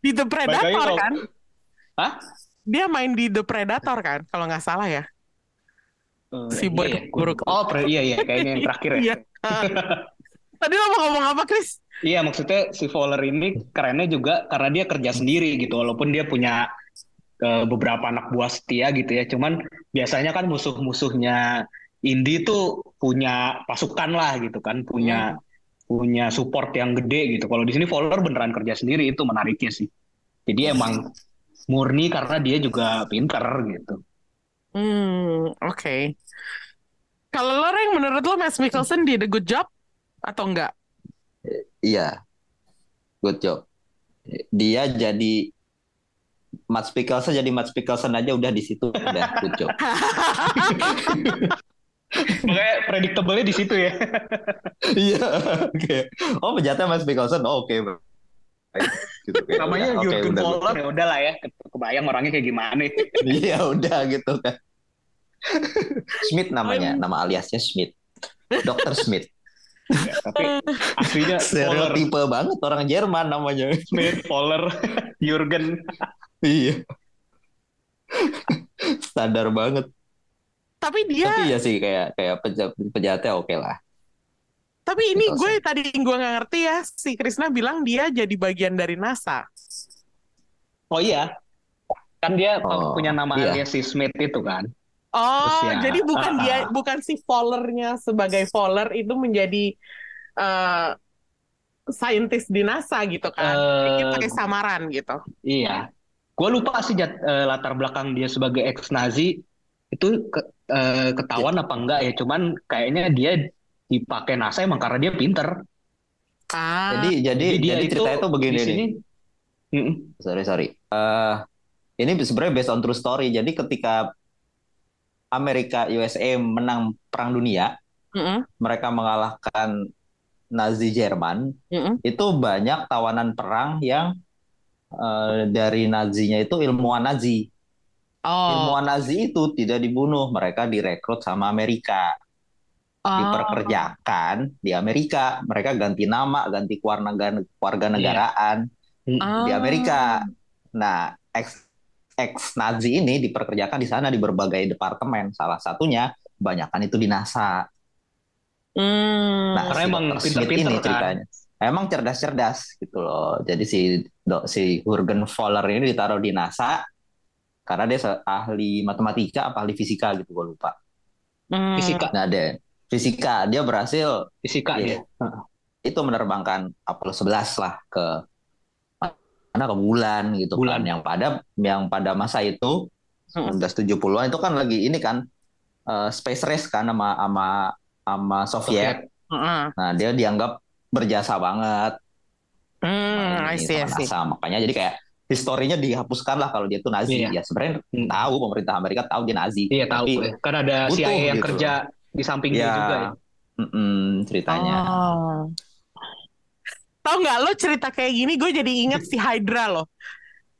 di The Predator kan Hah? dia main di The Predator kan kalau nggak salah ya uh, si Boy iya, iya. oh iya iya kayaknya yang terakhir ya iya. [laughs] Tadi lo mau ngomong apa, Chris? Iya, maksudnya si Fowler ini kerennya juga karena dia kerja sendiri gitu, walaupun dia punya uh, beberapa anak buah setia gitu ya. Cuman biasanya kan musuh-musuhnya Indi tuh punya pasukan lah gitu kan, punya hmm. punya support yang gede gitu. Kalau di sini Fowler beneran kerja sendiri itu menariknya sih. Jadi emang murni karena dia juga pinter gitu. Hmm, oke. Okay. Kalau lo, Reng, menurut lo Matt Mikkelsen did a good job? atau enggak? Iya, good job. Dia jadi Mats Mikkelsen jadi Mats Mikkelsen aja udah di situ udah job. [laughs] Makanya predictable-nya di situ ya. [laughs] Iya, oke. Okay. Oh, penjahatnya Mats Mikkelsen. Oh, oke. Okay. Gitu, Namanya ya, Jurgen okay, ya udah lah ya. Kebayang orangnya kayak gimana. [laughs] Iya, udah gitu kan. Smith namanya, nama aliasnya Smith. Dr. Smith. Ya, tapi aslinya [laughs] Stereotipe banget orang Jerman namanya. Smith, Poller, [laughs] Jurgen. Iya. Standar banget. Tapi dia, Tapi ya sih kayak kayak penja- penjahatnya oke lah. tapi ini Gitu gue tadi gue nggak ngerti ya. Si Krisna bilang dia jadi bagian dari NASA. Oh iya, kan dia Oh, punya nama iya. alias si Smith itu kan. Oh, Terus ya, jadi bukan ah, dia, ah. bukan si Fowlernya sebagai Fowler itu menjadi eh saintis di NASA gitu kan? Dia Eh, pakai samaran gitu. Iya, gue lupa sih Jat, eh, latar belakang dia sebagai ex-Nazi itu ke- eh, ketahuan apa enggak ya. Cuman kayaknya dia dipakai NASA emang karena dia pinter. Ah, Jadi jadi Jadi dia jadi itu ceritanya tuh begini di nih. sini, Mm-mm. Sorry sorry. Eh ini sebenarnya based on true story. Jadi ketika Amerika USA menang Perang Dunia, mm-mm, mereka mengalahkan Nazi Jerman. mm-mm. Itu banyak tawanan perang yang eh, dari Nazinya itu ilmuwan Nazi. Oh, Ilmuwan Nazi itu tidak dibunuh, mereka direkrut sama Amerika. oh, diperkerjakan di Amerika. Mereka ganti nama, ganti keluarga keluarga negaraan ah. di Amerika. Nah, ex ex Nazi ini diperkerjakan di sana di berbagai departemen. Salah satunya kebanyakan itu di NASA. Hmm. Nah, Karena si emang pinter-pinter ini kan. ceritanya. Emang cerdas-cerdas gitu loh. Jadi si dok si Jurgen Voller ini ditaruh di NASA karena dia ahli matematika apa ahli fisika gitu gue lupa. Hmm. Fisika, Nah, dia fisika dia berhasil fisika dia. itu menerbangkan Apollo 11 lah ke mana ke bulan gitu Bulan. kan yang pada yang pada masa itu Mm. 1970-an itu kan lagi ini kan eh, space race kan sama sama sama Soviet. Mm-mm. Nah, dia dianggap berjasa banget Hmm, sama I see, I see. NASA. Makanya jadi kayak historinya dihapuskan lah kalau dia tuh Nazi. Iya. Ya sebenarnya Hmm. tahu pemerintah Amerika tahu dia Nazi. Iya tahu Tapi ya. Kan ada butuh CIA yang gitu kerja di samping dia ya, juga ya. mm-mm, ceritanya. Oh. Tahu nggak lo cerita kayak gini, gue jadi inget si Hydra loh.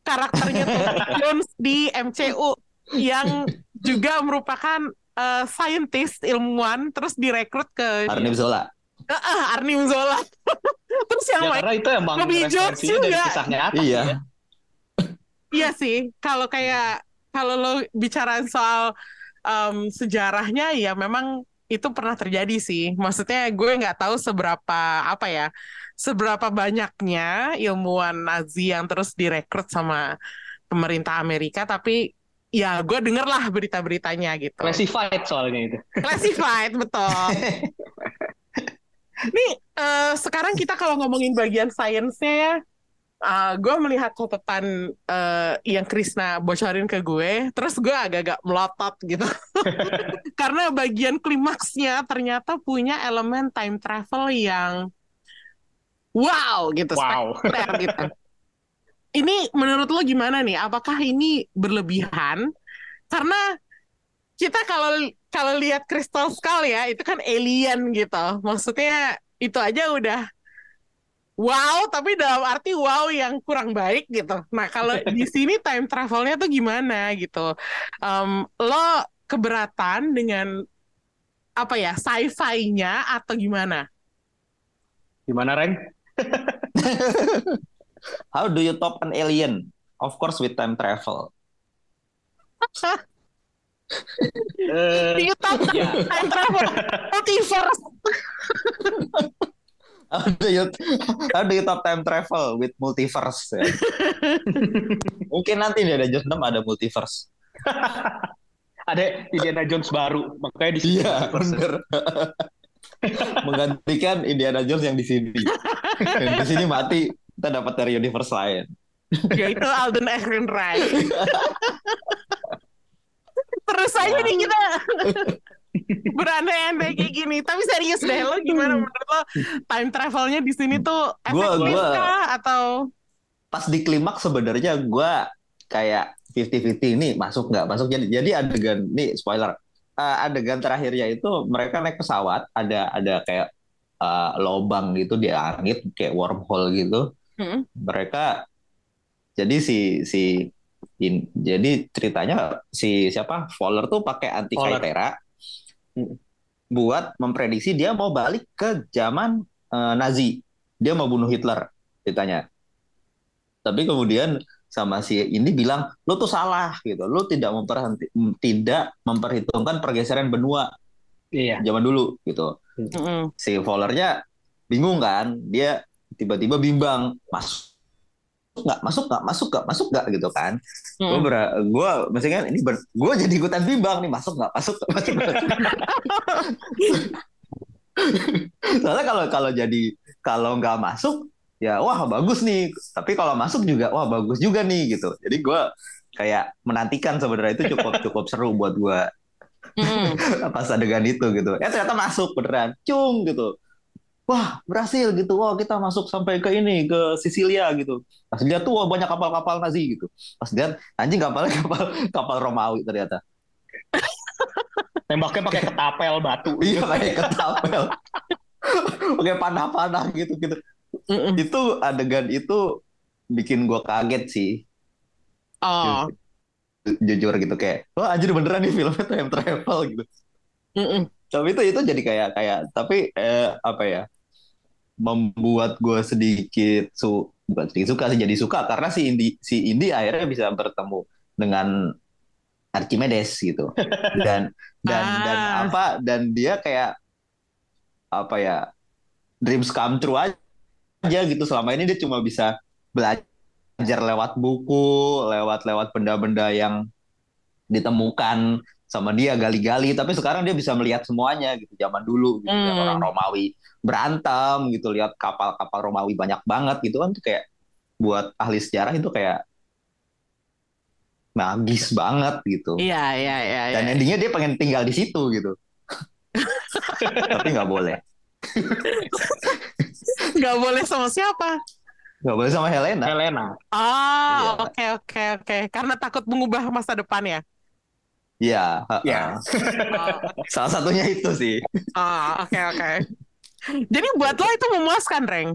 Karakternya Tommy [laughs] Jones di MCU yang juga merupakan eh, scientist ilmuwan terus direkrut ke Arnim Zola. Ah, Arnim Zola. [laughs] terus yang Ya karena itu emang Toby Jones juga. kisah nyata Iya. ya. Iya sih, kalau kayak kalau lo bicara soal em, sejarahnya ya memang itu pernah terjadi sih. Maksudnya gue nggak tahu seberapa apa ya, seberapa banyaknya ilmuwan Nazi yang terus direkrut sama pemerintah Amerika, tapi ya gue denger lah berita-beritanya gitu. Classified soalnya itu. Classified betul. [laughs] Nih eh, sekarang kita kalau ngomongin bagian sainsnya ya, eh, gue melihat catatan eh, yang Krisna bocorin ke gue, terus gue agak-agak melotot gitu. [laughs] Karena bagian klimaksnya ternyata punya elemen time travel yang wow gitu, Wow. gitu. Ini menurut lo gimana nih? Apakah ini berlebihan? Karena kita kalau kalau lihat Crystal Skull ya, itu kan alien gitu. Maksudnya itu aja udah wow, tapi dalam arti wow yang kurang baik gitu. Nah, kalau di [laughs] sini time travelnya tuh gimana gitu? Em, lo keberatan dengan apa ya sci-fi-nya atau gimana? Gimana Reng? How do you top an alien? Of course with time travel. Eh, Do you top [laughs] ya. time travel multiverse? How do you how do you top time travel with multiverse? ya? Mungkin nanti di ada Jones 6 ada multiverse. ada Indiana Jones baru, makanya di sini Iya, bener. [laughs] Menggantikan Indiana Jones yang di sini. Yang di sini mati, kita dapat dari universe lain. Yaitu Alden Ehrenreich. [laughs] Terus aja nih kita berandai-andai kayak gini. Tapi serius deh, lo gimana menurut lo time travelnya di sini tuh Gua- efektif gua- kah atau Pas di klimaks sebenarnya gue kayak 50-50 ini masuk nggak masuk jadi jadi adegan nih spoiler Eh, adegan terakhirnya itu mereka naik pesawat ada ada kayak eh, lobang gitu di langit kayak wormhole gitu Mm-mm. mereka jadi si si In, jadi ceritanya si siapa Fowler tuh pakai anti. Kythera Hmm. buat memprediksi dia mau balik ke zaman eh, Nazi. Dia mau bunuh Hitler ceritanya. Tapi kemudian sama si ini bilang lu tuh salah gitu. Lu tidak memperhenti, tidak memperhitungkan pergeseran benua Iya. zaman dulu gitu. Mm-mm. Si Fowlernya bingung kan, dia tiba-tiba bimbang masuk nggak masuk nggak masuk nggak masuk nggak gitu kan gue Mm-mm. ber gue maksudnya ini ber, gue jadi ikutan bimbang nih masuk nggak masuk nggak masuk nggak [laughs] soalnya kalau kalau jadi kalau nggak masuk ya wah bagus nih. Tapi kalau masuk juga wah bagus juga nih gitu. Jadi gue kayak menantikan sebenarnya itu cukup [laughs] cukup seru buat gue Mm-mm. [laughs] pas adegan itu gitu. Eh ternyata masuk beneran. Cung gitu. Wah berhasil gitu. Wah kita masuk sampai ke ini ke Sisilia gitu. Pas lihat tuh wah, banyak kapal-kapal Nazi gitu. Pas lihat anjing kapalnya [laughs] kapal kapal Romawi ternyata. Tembaknya pakai ketapel batu. iya kayak ketapel. Pakai panah-panah gitu gitu Mm-mm. itu adegan itu bikin gua kaget sih Oh. jujur gitu kayak wah anjir beneran nih filmnya time travel gitu Mm-mm. tapi itu itu jadi kayak kayak tapi eh, apa ya membuat gue sedikit su bukan sedikit suka sih jadi suka karena si Indi si Indi akhirnya bisa bertemu dengan Archimedes gitu dan [laughs] dan dan Ah. apa dan dia kayak apa ya dreams come true aja gitu. Selama ini dia cuma bisa belajar lewat buku lewat lewat benda-benda yang ditemukan sama dia gali-gali. Tapi sekarang dia bisa melihat semuanya gitu. Zaman dulu gitu Hmm. orang Romawi berantem gitu. Lihat kapal-kapal Romawi banyak banget gitu kan. Tuh kayak buat ahli sejarah itu kayak magis banget gitu. Iya, iya, iya. dan iya. endingnya dia pengen tinggal di situ gitu. [laughs] Tapi nggak boleh [laughs] Nggak boleh sama siapa? nggak boleh sama Helena Helena. Ah, Iya. oke, oke, oke. Karena takut mengubah masa depan ya. Iya, ha-ha. Ya. Oh, salah satunya itu sih Ah, oke, oke. Jadi buat lo itu memuaskan, Reng?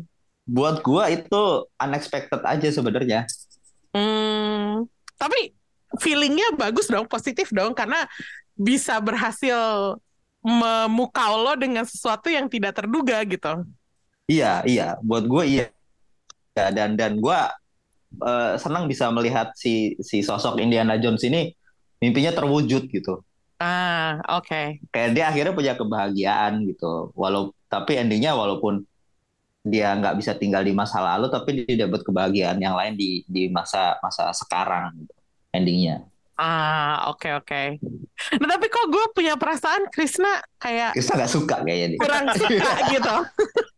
buat gua itu unexpected aja sebenarnya Hmm, tapi feelingnya bagus dong, positif dong, karena bisa berhasil memukau lo dengan sesuatu yang tidak terduga gitu. Iya, iya. Buat gue iya. Ya, dan dan gue eh, senang bisa melihat si si sosok Indiana Jones ini mimpinya terwujud gitu. Ah, oke. Kayak dia akhirnya punya kebahagiaan gitu. Walau tapi endingnya walaupun dia nggak bisa tinggal di masa lalu, tapi dia dapat kebahagiaan yang lain di di masa masa sekarang. Gitu. Endingnya. Ah, oke, oke. Nah, tapi kok gue punya perasaan Krishna kayak Kita nggak suka kayaknya dia. kurang suka [laughs] gitu.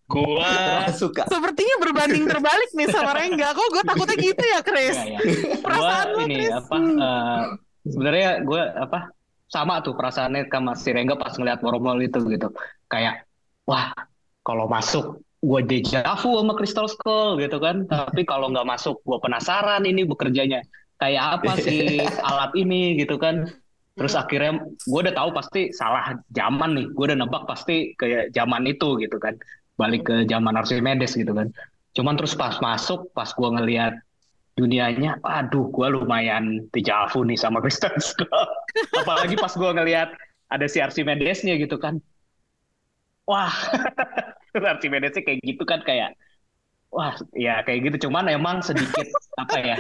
Gua suka. Sepertinya berbanding terbalik nih sama Rengga. Kok gue takutnya gitu ya, Chris? Iya, iya. Gua Perasaan lo, ini Chris. apa eh, sebenarnya gue apa sama tuh perasaannya sama si Rengga pas ngeliat Wormhole itu gitu. Kayak wah, kalau masuk gue dejavu sama Crystal Skull gitu kan. Tapi kalau nggak masuk gue penasaran ini bekerjanya kayak apa sih [laughs] alat ini gitu kan. Terus akhirnya gue udah tahu pasti salah zaman nih. Gue udah nebak pasti kayak zaman itu gitu kan. Balik ke zaman Archimedes gitu kan. Cuman terus pas masuk, pas gue ngeliat dunianya, aduh, gue lumayan dejavu nih sama [laughs] Kristen Skull. Apalagi pas gue ngeliat ada si Archimedes-nya gitu kan. Wah, [laughs] Archimedes-nya kayak gitu kan kayak, wah, ya kayak gitu. Cuman emang sedikit apa ya,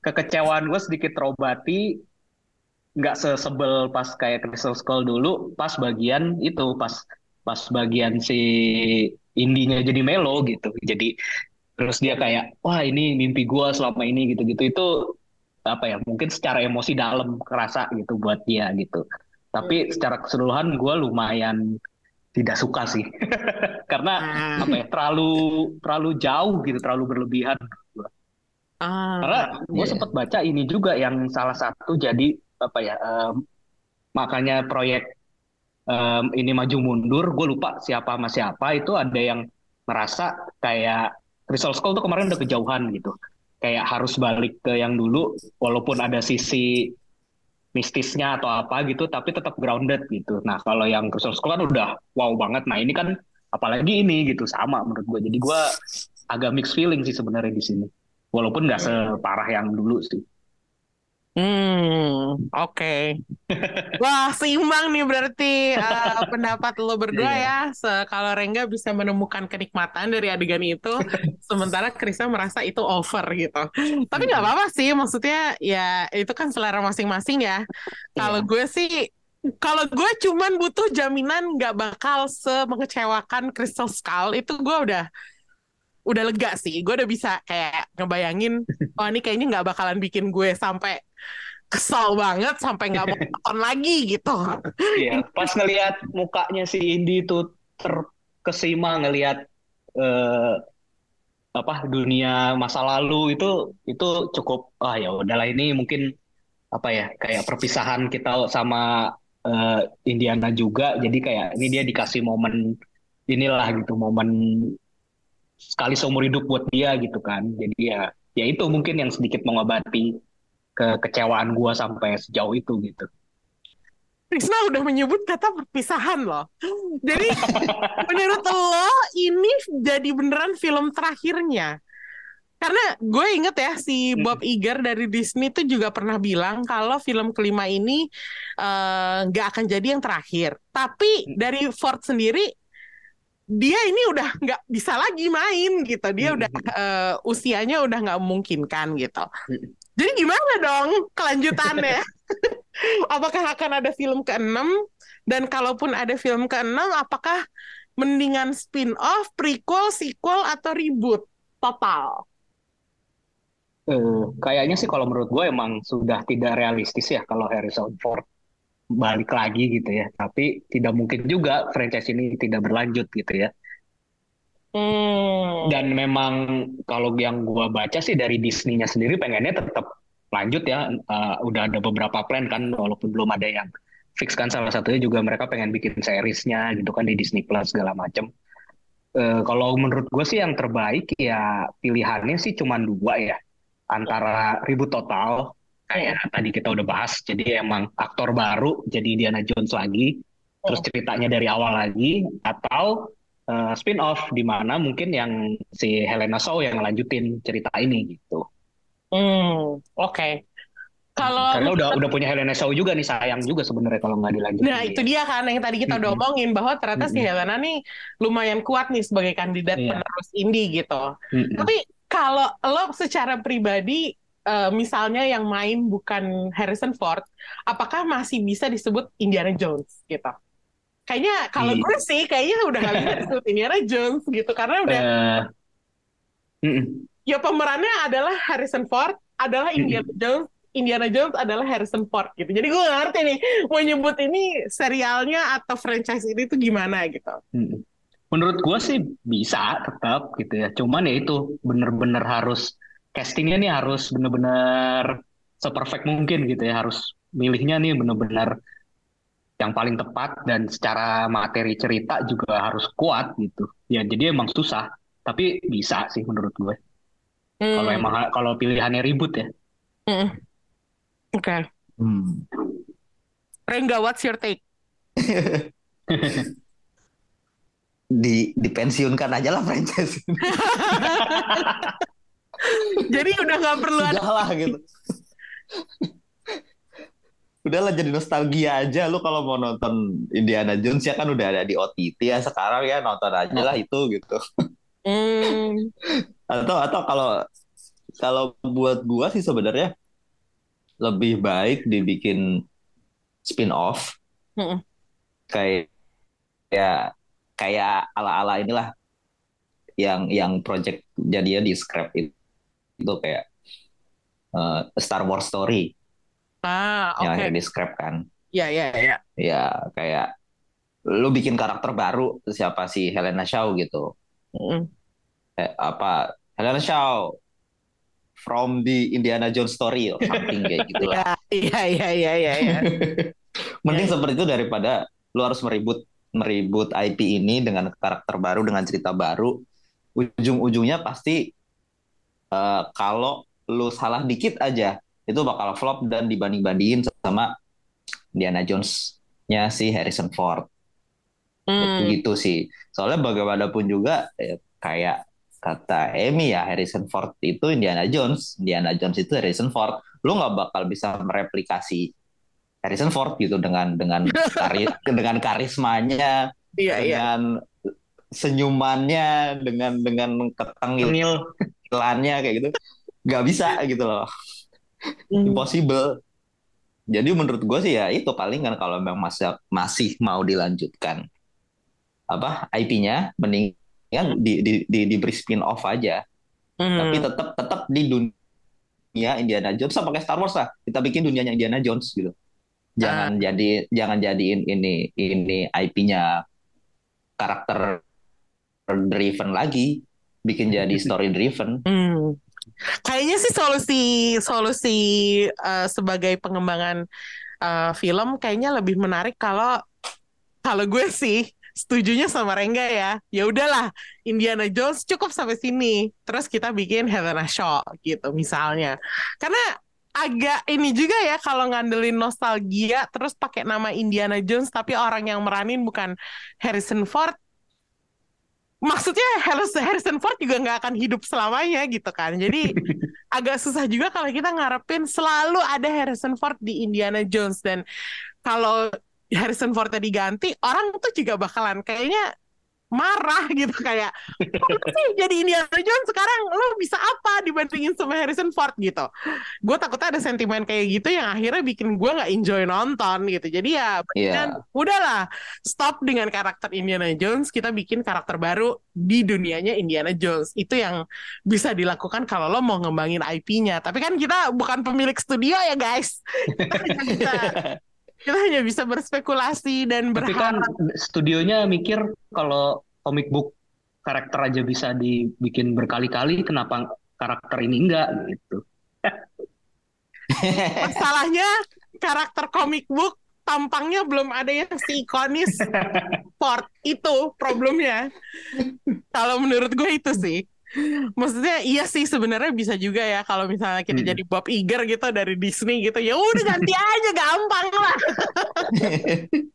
kekecewaan gue sedikit terobati, nggak sesebel pas kayak Crystal Skull dulu, pas bagian itu, pas pas bagian si indinya jadi melo gitu. Jadi terus dia kayak wah ini mimpi gua selama ini gitu-gitu itu apa ya mungkin secara emosi dalam kerasa gitu buat dia gitu tapi secara keseluruhan gua lumayan tidak suka sih [laughs] karena Ah. apa ya terlalu terlalu jauh gitu terlalu berlebihan Ah, karena gue Iya. sempat baca ini juga yang salah satu jadi apa ya em, makanya proyek em, ini maju mundur gue lupa siapa sama siapa itu ada yang merasa kayak Crystal Skull tuh kemarin udah kejauhan gitu. Kayak harus balik ke yang dulu walaupun ada sisi mistisnya atau apa gitu tapi tetap grounded gitu. Nah kalau yang Crystal Skull kan udah wow banget. Nah ini kan apalagi ini gitu sama menurut gue jadi gue agak mixed feeling sih sebenarnya di sini. Walaupun nggak separah yang dulu sih. Hmm, oke. [laughs] Wah, seimbang nih berarti uh, pendapat lo berdua Iya. ya. Se- kalau Rengga bisa menemukan kenikmatan dari adegan itu, [laughs] sementara Krisa merasa itu over gitu. Tapi nggak apa-apa sih, maksudnya ya itu kan selera masing-masing ya. Kalau Iya. gue sih, kalau gue cuman butuh jaminan nggak bakal semengecewakan Crystal Skull, itu gue udah udah lega sih. Gue udah bisa kayak ngebayangin, [laughs] oh ini kayaknya nggak bakalan bikin gue sampai kesal banget sampai nggak mau nonton lagi gitu. Iya, pas ngelihat mukanya si Indi itu terkesima ngelihat eh, apa dunia masa lalu itu itu cukup ah ya udahlah ini mungkin apa ya kayak perpisahan kita sama eh, Indiana juga jadi kayak ini dia dikasih momen inilah gitu momen sekali seumur hidup buat dia gitu kan jadi ya ya itu mungkin yang sedikit mengobati kekecewaan gua sampai sejauh itu gitu Krisna udah menyebut kata perpisahan loh. Jadi [laughs] menurut lo ini jadi beneran film terakhirnya? Karena gue inget ya si Bob Iger dari Disney tuh juga pernah bilang kalau film kelima ini eh, nggak akan jadi yang terakhir. Tapi dari Ford sendiri dia ini udah nggak bisa lagi main gitu. Dia udah eh, usianya udah nggak memungkinkan gitu. Jadi gimana dong kelanjutannya? [laughs] apakah akan ada film ke-6 dan kalaupun ada film ke-6 apakah mendingan spin-off, prequel, sequel atau reboot total? Eh, kayaknya sih kalau menurut gue emang sudah tidak realistis ya kalau Harrison Ford balik lagi gitu ya. Tapi tidak mungkin juga franchise ini tidak berlanjut gitu ya. Hmm. Dan memang kalau yang gue baca sih dari Disney-nya sendiri pengennya tetap lanjut ya. Eh, udah ada beberapa plan kan walaupun belum ada yang fix kan salah satunya juga mereka pengen bikin seriesnya gitu kan di Disney Plus segala macam. Eh, kalau menurut gue sih yang terbaik ya pilihannya sih cuma dua ya antara ribut total kayak tadi kita udah bahas jadi emang aktor baru jadi Indiana Jones lagi terus ceritanya dari awal lagi atau eh, spin off di mana mungkin yang si Helena Shaw yang lanjutin cerita ini gitu Hmm, oke. Kalau karena udah udah punya Helena Shaw juga nih sayang juga sebenarnya kalau nggak dilanjutin Nah, itu dia kan yang tadi kita udah Mm-mm. omongin bahwa ternyata si Mm-mm. Helena nih lumayan kuat nih sebagai kandidat Iya. penerus indie gitu. Mm-mm. Tapi kalau lo secara pribadi eh, misalnya yang main bukan Harrison Ford, apakah masih bisa disebut Indiana Jones gitu? Kayaknya kalau Iya. gue sih kayaknya udah gak bisa disebut Indiana Jones gitu karena udah mm-mm. ya pemerannya adalah Harrison Ford, adalah Indiana Jones, Indiana Jones adalah Harrison Ford gitu. Jadi gue gak ngerti nih mau nyebut ini serialnya atau franchise ini tuh gimana gitu. Menurut gua sih bisa tetap gitu ya. Cuman ya itu bener-bener harus castingnya nih harus bener-bener seperfect mungkin gitu ya. Harus milihnya nih bener-bener yang paling tepat dan secara materi cerita juga harus kuat gitu. Ya jadi emang susah. Tapi bisa sih menurut gue. Kalau Hmm, emang kalau pilihannya ribut ya. mm. Oke. Hmm. Rengga, what's your take? [laughs] Di dipensiunkan aja lah franchise. [laughs] Jadi udah nggak perlu [laughs] ada Sudah lah gitu. Udahlah jadi nostalgia aja lu kalau mau nonton Indiana Jones ya kan udah ada di OTT ya sekarang ya nonton aja lah itu gitu. Hmm, Atau atau kalau kalau buat gua sih sebenarnya lebih baik dibikin spin off Mm-mm. kayak ya kayak ala-ala inilah yang yang project jadinya di scrap itu, itu kayak eh, Star Wars Story ah yang oke. akhirnya di scrap kan Ya ya ya. ya kayak lu bikin karakter baru siapa sih Helena Shaw gitu Mm. eh, apa Helena Shaw from the Indiana Jones story or something kayak [laughs] gitu lah Iya iya iya iya iya. [laughs] mending Ya, ya. seperti itu daripada lu harus meribut meribut IP ini dengan karakter baru dengan cerita baru ujung-ujungnya pasti eh, kalau lu salah dikit aja itu bakal flop dan dibanding-bandingin sama Indiana Jones-nya si Harrison Ford Hmm, begitu sih soalnya bagaimanapun juga eh, kayak kata Amy ya Harrison Ford itu Indiana Jones, Indiana Jones itu Harrison Ford. Lu nggak bakal bisa mereplikasi Harrison Ford gitu dengan dengan kari, [laughs] dengan karismanya, Iya, iya. dengan senyumannya, dengan dengan ketengilannya kayak gitu, nggak bisa gitu loh. Impossible. Jadi menurut gue sih ya itu paling kan kalau memang masih masih mau dilanjutkan apa IP-nya, mendingan di, di, di, diberi spin off aja. Hmm. Tapi tetap tetap di dunia Indiana Jones sama kayak Star Wars lah. Kita bikin dunianya Indiana Jones gitu. Jangan jadi jangan jadiin ini ini IP-nya karakter driven lagi, bikin jadi [laughs] story driven. Hmm. Kayaknya sih solusi solusi eh, sebagai pengembangan eh, film kayaknya lebih menarik kalau kalau gue sih setujunya sama Rengga ya. Ya udahlah, Indiana Jones cukup sampai sini. Terus kita bikin Helena Shaw gitu misalnya. Karena agak ini juga ya kalau ngandelin nostalgia terus pakai nama Indiana Jones tapi orang yang meranin bukan Harrison Ford maksudnya Harris- Harrison Ford juga nggak akan hidup selamanya gitu kan. Jadi [laughs] agak susah juga kalau kita ngarepin selalu ada Harrison Ford di Indiana Jones dan kalau Harrison Fordnya diganti, orang tuh juga bakalan kayaknya marah gitu kayak "Kok lu sih jadi Indiana Jones sekarang? Lo bisa apa dibandingin sama Harrison Ford? Gitu. Gue takutnya ada sentimen kayak gitu yang akhirnya bikin gue nggak enjoy nonton gitu. Jadi ya mendingan udahlah stop dengan karakter Indiana Jones kita bikin karakter baru di dunianya Indiana Jones. Itu yang bisa dilakukan kalau lo mau ngembangin IP-nya tapi kan kita bukan pemilik studio ya guys. Kita hanya bisa [laughs] kita hanya bisa berspekulasi dan Tapi kan berharap studionya mikir kalau comic book karakter aja bisa dibikin berkali-kali, kenapa karakter ini enggak gitu? [laughs] Masalahnya karakter comic book tampangnya belum ada yang si ikonis [laughs] Ford itu problemnya. Kalau menurut gue itu sih. [laughs] Maksudnya iya sih sebenarnya bisa juga ya kalau misalnya kita Hmm. jadi Bob Iger gitu dari Disney gitu ya udah ganti [laughs] aja gampang lah. [laughs]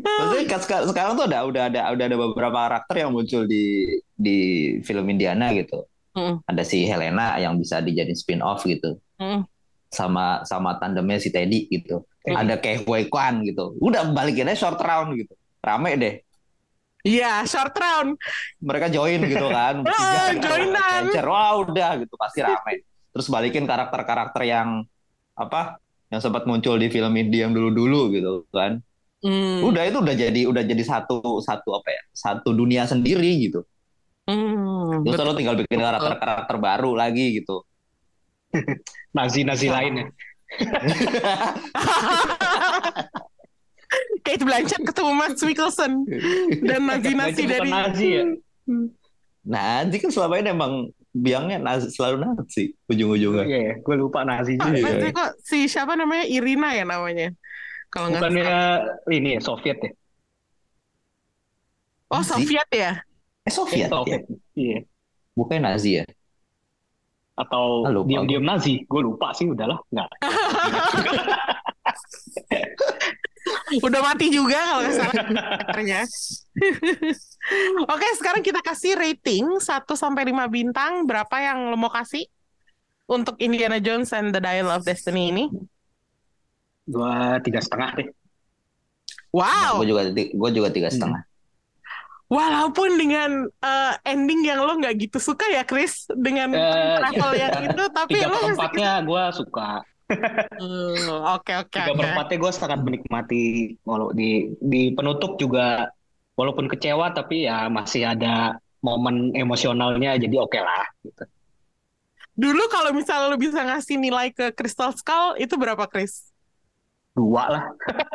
Maksudnya seka- sekarang tuh ada udah ada udah ada beberapa karakter yang muncul di di film Indiana gitu. Hmm. Ada si Helena yang bisa dijadiin spin off gitu. Hmm. Sama sama tandemnya si Teddy gitu. Teddy. Ada Kei Hui Kwan gitu. Udah balikin aja short round gitu. Rame deh. Iya short round. Mereka join gitu kan. [laughs] Ah, Bertiga, joinan. Wah udah gitu pasti rame. Terus balikin karakter-karakter yang apa? Yang sempat muncul di film indie yang dulu-dulu gitu kan. Hmm. Udah itu udah jadi udah jadi satu satu apa ya? Satu dunia sendiri gitu. Hmm, Terus betul. lo tinggal bikin karakter-karakter baru lagi gitu. [laughs] Nazi-nazi lainnya. [laughs] Kate Blanchett ketemu Max Mikkelsen dan nazi-nazi dari Nazi ya? Nazi kan selama ini emang biangnya nazi, selalu nazi ujung-ujungnya. Iya, ya, gue lupa Nazi juga. maksudnya kok si siapa namanya Irina ya namanya? Kalau nggak Bukannya ini ya, Soviet ya? Oh Nazi? Soviet ya? Eh Soviet, ya? Soviet. Iya. bukan Nazi ya? Atau Ah, diam-diam Nazi. Gue lupa sih, udahlah. Nggak. [laughs] Udah mati juga kalau nggak salah karakternya. [laughs] Oke, sekarang kita kasih rating 1 sampai 5 bintang. Berapa yang lo mau kasih untuk Indiana Jones and the Dial of Destiny ini? Gue tiga setengah deh. Wow, Gue juga gue juga tiga setengah. walaupun dengan eh, ending yang lo nggak gitu suka ya, Chris, dengan Eh, travel yang itu, tapi Tiga lo masih perempatnya gue suka. Hmm, Oke, oke, Tiga perempatnya gue sangat menikmati. Walau di di penutup juga walaupun kecewa tapi ya masih ada momen emosionalnya jadi oke lah. Gitu. Dulu kalau misalnya lo bisa ngasih nilai ke Crystal Skull, itu berapa, Chris? Dua lah.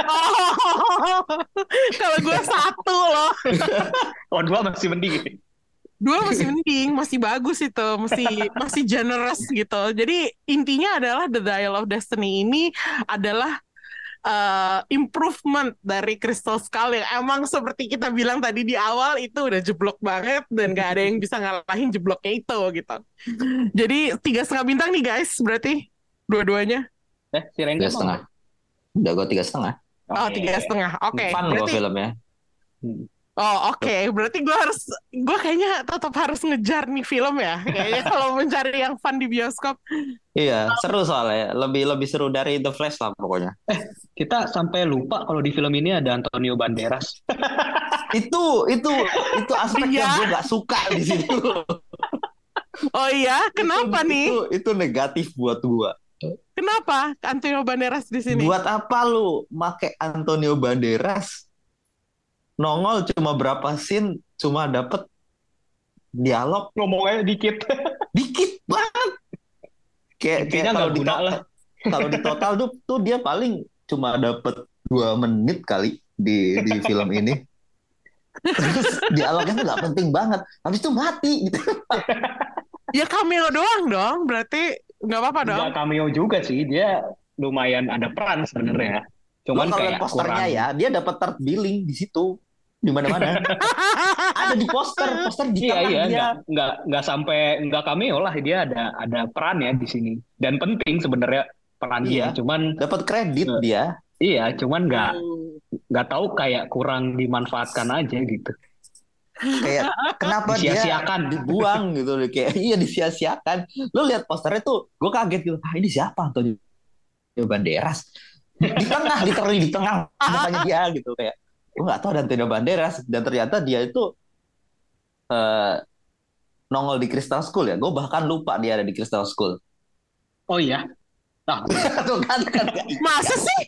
Oh, [laughs] kalau gue satu loh. [laughs] Oh dua masih mending. Dua masih mending, masih bagus itu, masih masih generous gitu. Jadi intinya adalah The Dial of Destiny ini adalah uh, improvement dari Crystal Skull yang emang seperti kita bilang tadi di awal itu udah jeblok banget dan gak ada yang bisa ngalahin jebloknya itu gitu. Jadi tiga setengah bintang nih guys, berarti dua-duanya. Eh, si Rengga Tiga setengah. Udah gue tiga setengah. Oh tiga setengah, oke. Fun kok berarti filmnya. Oh oke, berarti gue harus, gue kayaknya tetap harus ngejar nih film ya. Kayaknya [laughs] kalau mencari yang fun di bioskop. Iya, seru soalnya. Lebih lebih seru dari The Flash lah pokoknya. Kita sampai lupa kalau di film ini ada Antonio Banderas. [laughs] Itu itu itu aspek Iya. yang gue gak suka di situ. Oh iya, kenapa Itu- nih? Itu, itu negatif buat gue. Kenapa Antonio Banderas di sini? Buat apa lu make Antonio Banderas nongol cuma berapa scene cuma dapet dialog Ngomongnya dikit. [laughs] dikit banget. Kayak kayak kalau di total, lah. kalau di total tuh, tuh dia paling cuma dapet dua menit kali di di film ini. Terus dialognya tuh nggak penting banget. Habis itu mati gitu. Ya cameo doang dong, berarti nggak apa-apa dong. Nggak cameo juga sih. Dia lumayan ada peran sebenarnya. Cuman kalau kayak posternya kurang. ya, dia dapat third billing di situ. Di mana-mana. [laughs] ada di poster, poster di Iya iya dia. nggak nggak nggak sampai nggak cameo lah dia ada ada peran ya di sini dan penting sebenarnya peran Iya. dia cuman Dapat kredit Iya. dia. iya cuman nggak Hmm. nggak tahu kayak kurang dimanfaatkan aja gitu Kayak kenapa dia Disia-siakan. dibuang gitu kayak [laughs] iya disia-siakan. Lu lihat posternya tuh, gue kaget gitu. Ah, ini siapa Antonio Banderas? Di tengah, literally di tengah [laughs] mukanya dia gitu kayak. Gue nggak tahu ada Antonio Banderas dan ternyata dia itu eh nongol di Crystal School ya. Gue bahkan lupa dia ada di Crystal School. oh iya nah [laughs] Tuh kan, kan Masa sih?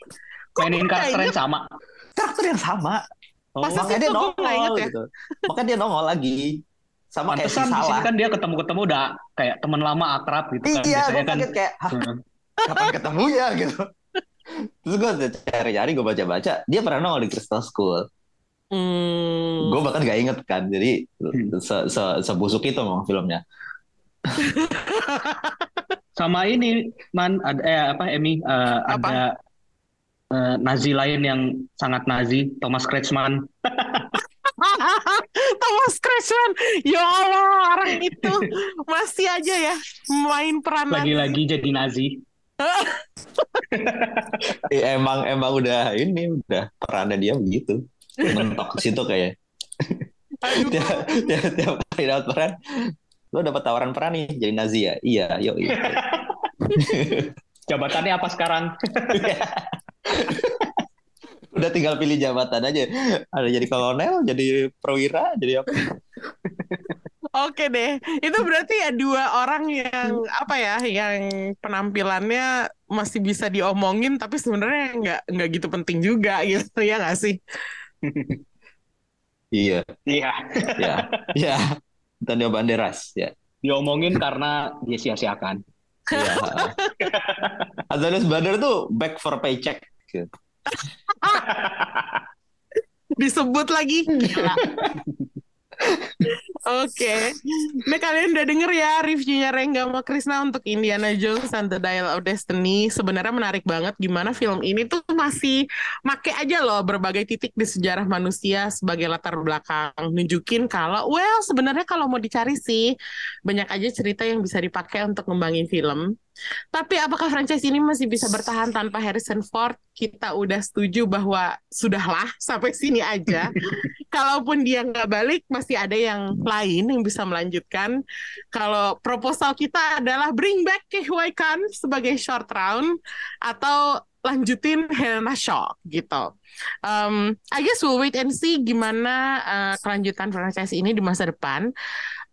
Kok mainin karakternya inget? sama karakter yang sama. oh, Masa Makanya dia nongol ya? gitu. Makanya dia nongol lagi. Sama kayak si pantesan di sini Salah. kan dia ketemu-ketemu udah kayak teman lama akrab gitu kan Iya, gue biasanya kan kaget kayak, "Hah, Hmm. kapan ketemunya gitu. Terus gue cari-cari, gue baca-baca, dia pernah nongol di Crystal School. Hmm. Gue bahkan gak inget kan, jadi Hmm. se se sebusuk itu memang filmnya. [laughs] sama ini man ada eh apa Emmy eh, Apa? ada eh, Nazi lain yang sangat Nazi Thomas Kretschmann [laughs] Thomas Kretschmann, ya Allah orang itu masih aja ya main peranan. lagi-lagi jadi Nazi Eh, [laughs] emang emang udah ini udah perannya dia begitu. Mentok ke situ kayak. [laughs] Tiap, tiap, tiap kali dapat peran, lo dapat tawaran peran nih jadi Nazi ya? Iya, yuk. Iya. [laughs] jabatannya apa sekarang Udah tinggal pilih jabatan aja. Ada jadi kolonel, jadi perwira, jadi apa? Oke deh, itu berarti ya dua orang yang apa ya, yang penampilannya masih bisa diomongin, tapi sebenarnya nggak nggak gitu penting juga gitu ya nggak sih? [laughs] Iya, iya ya, ya. Antonio Banderas, ya. diomongin karena dia sia-siakan Iya. Antonio [laughs] Banderas tuh back for paycheck. gitu. [laughs] Disebut lagi. Oke, nah kalian udah denger ya reviewnya Rengga sama Krisna untuk Indiana Jones and the Dial of Destiny. Sebenarnya menarik banget gimana film ini tuh masih make aja loh berbagai titik di sejarah manusia sebagai latar belakang. Nunjukin kalau, well sebenarnya kalau mau dicari sih banyak aja cerita yang bisa dipakai untuk ngembangin film. Tapi apakah franchise ini masih bisa bertahan tanpa Harrison Ford? Kita udah setuju bahwa sudahlah sampai sini aja. [laughs] Kalaupun dia nggak balik, masih ada yang lain yang bisa melanjutkan. Kalau proposal kita adalah bring back Ke Huy Quan sebagai short round atau lanjutin Helena Shaw gitu. Um, I guess we'll wait and see gimana uh, kelanjutan franchise ini di masa depan.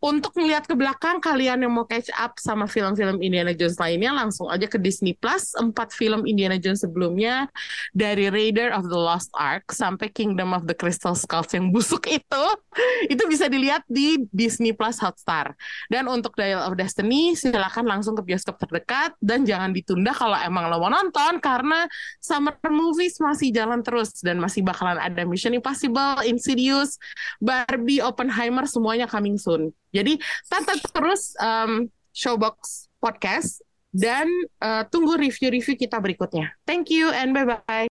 Untuk melihat ke belakang, kalian yang mau catch up sama film-film Indiana Jones lainnya, langsung aja ke Disney Plus. Empat film Indiana Jones sebelumnya, dari Raider of the Lost Ark sampai Kingdom of the Crystal Skulls yang busuk itu, [laughs] itu bisa dilihat di Disney Plus Hotstar. Dan untuk Dial of Destiny, silakan langsung ke bioskop terdekat dan jangan ditunda kalau emang lo mau nonton karena summer movies masih jalan terus dan masih bakalan ada Mission Impossible, Insidious, Barbie, Oppenheimer semuanya coming soon. Jadi tonton terus um, Showbox Podcast dan uh, tunggu review-review kita berikutnya. Thank you and bye-bye.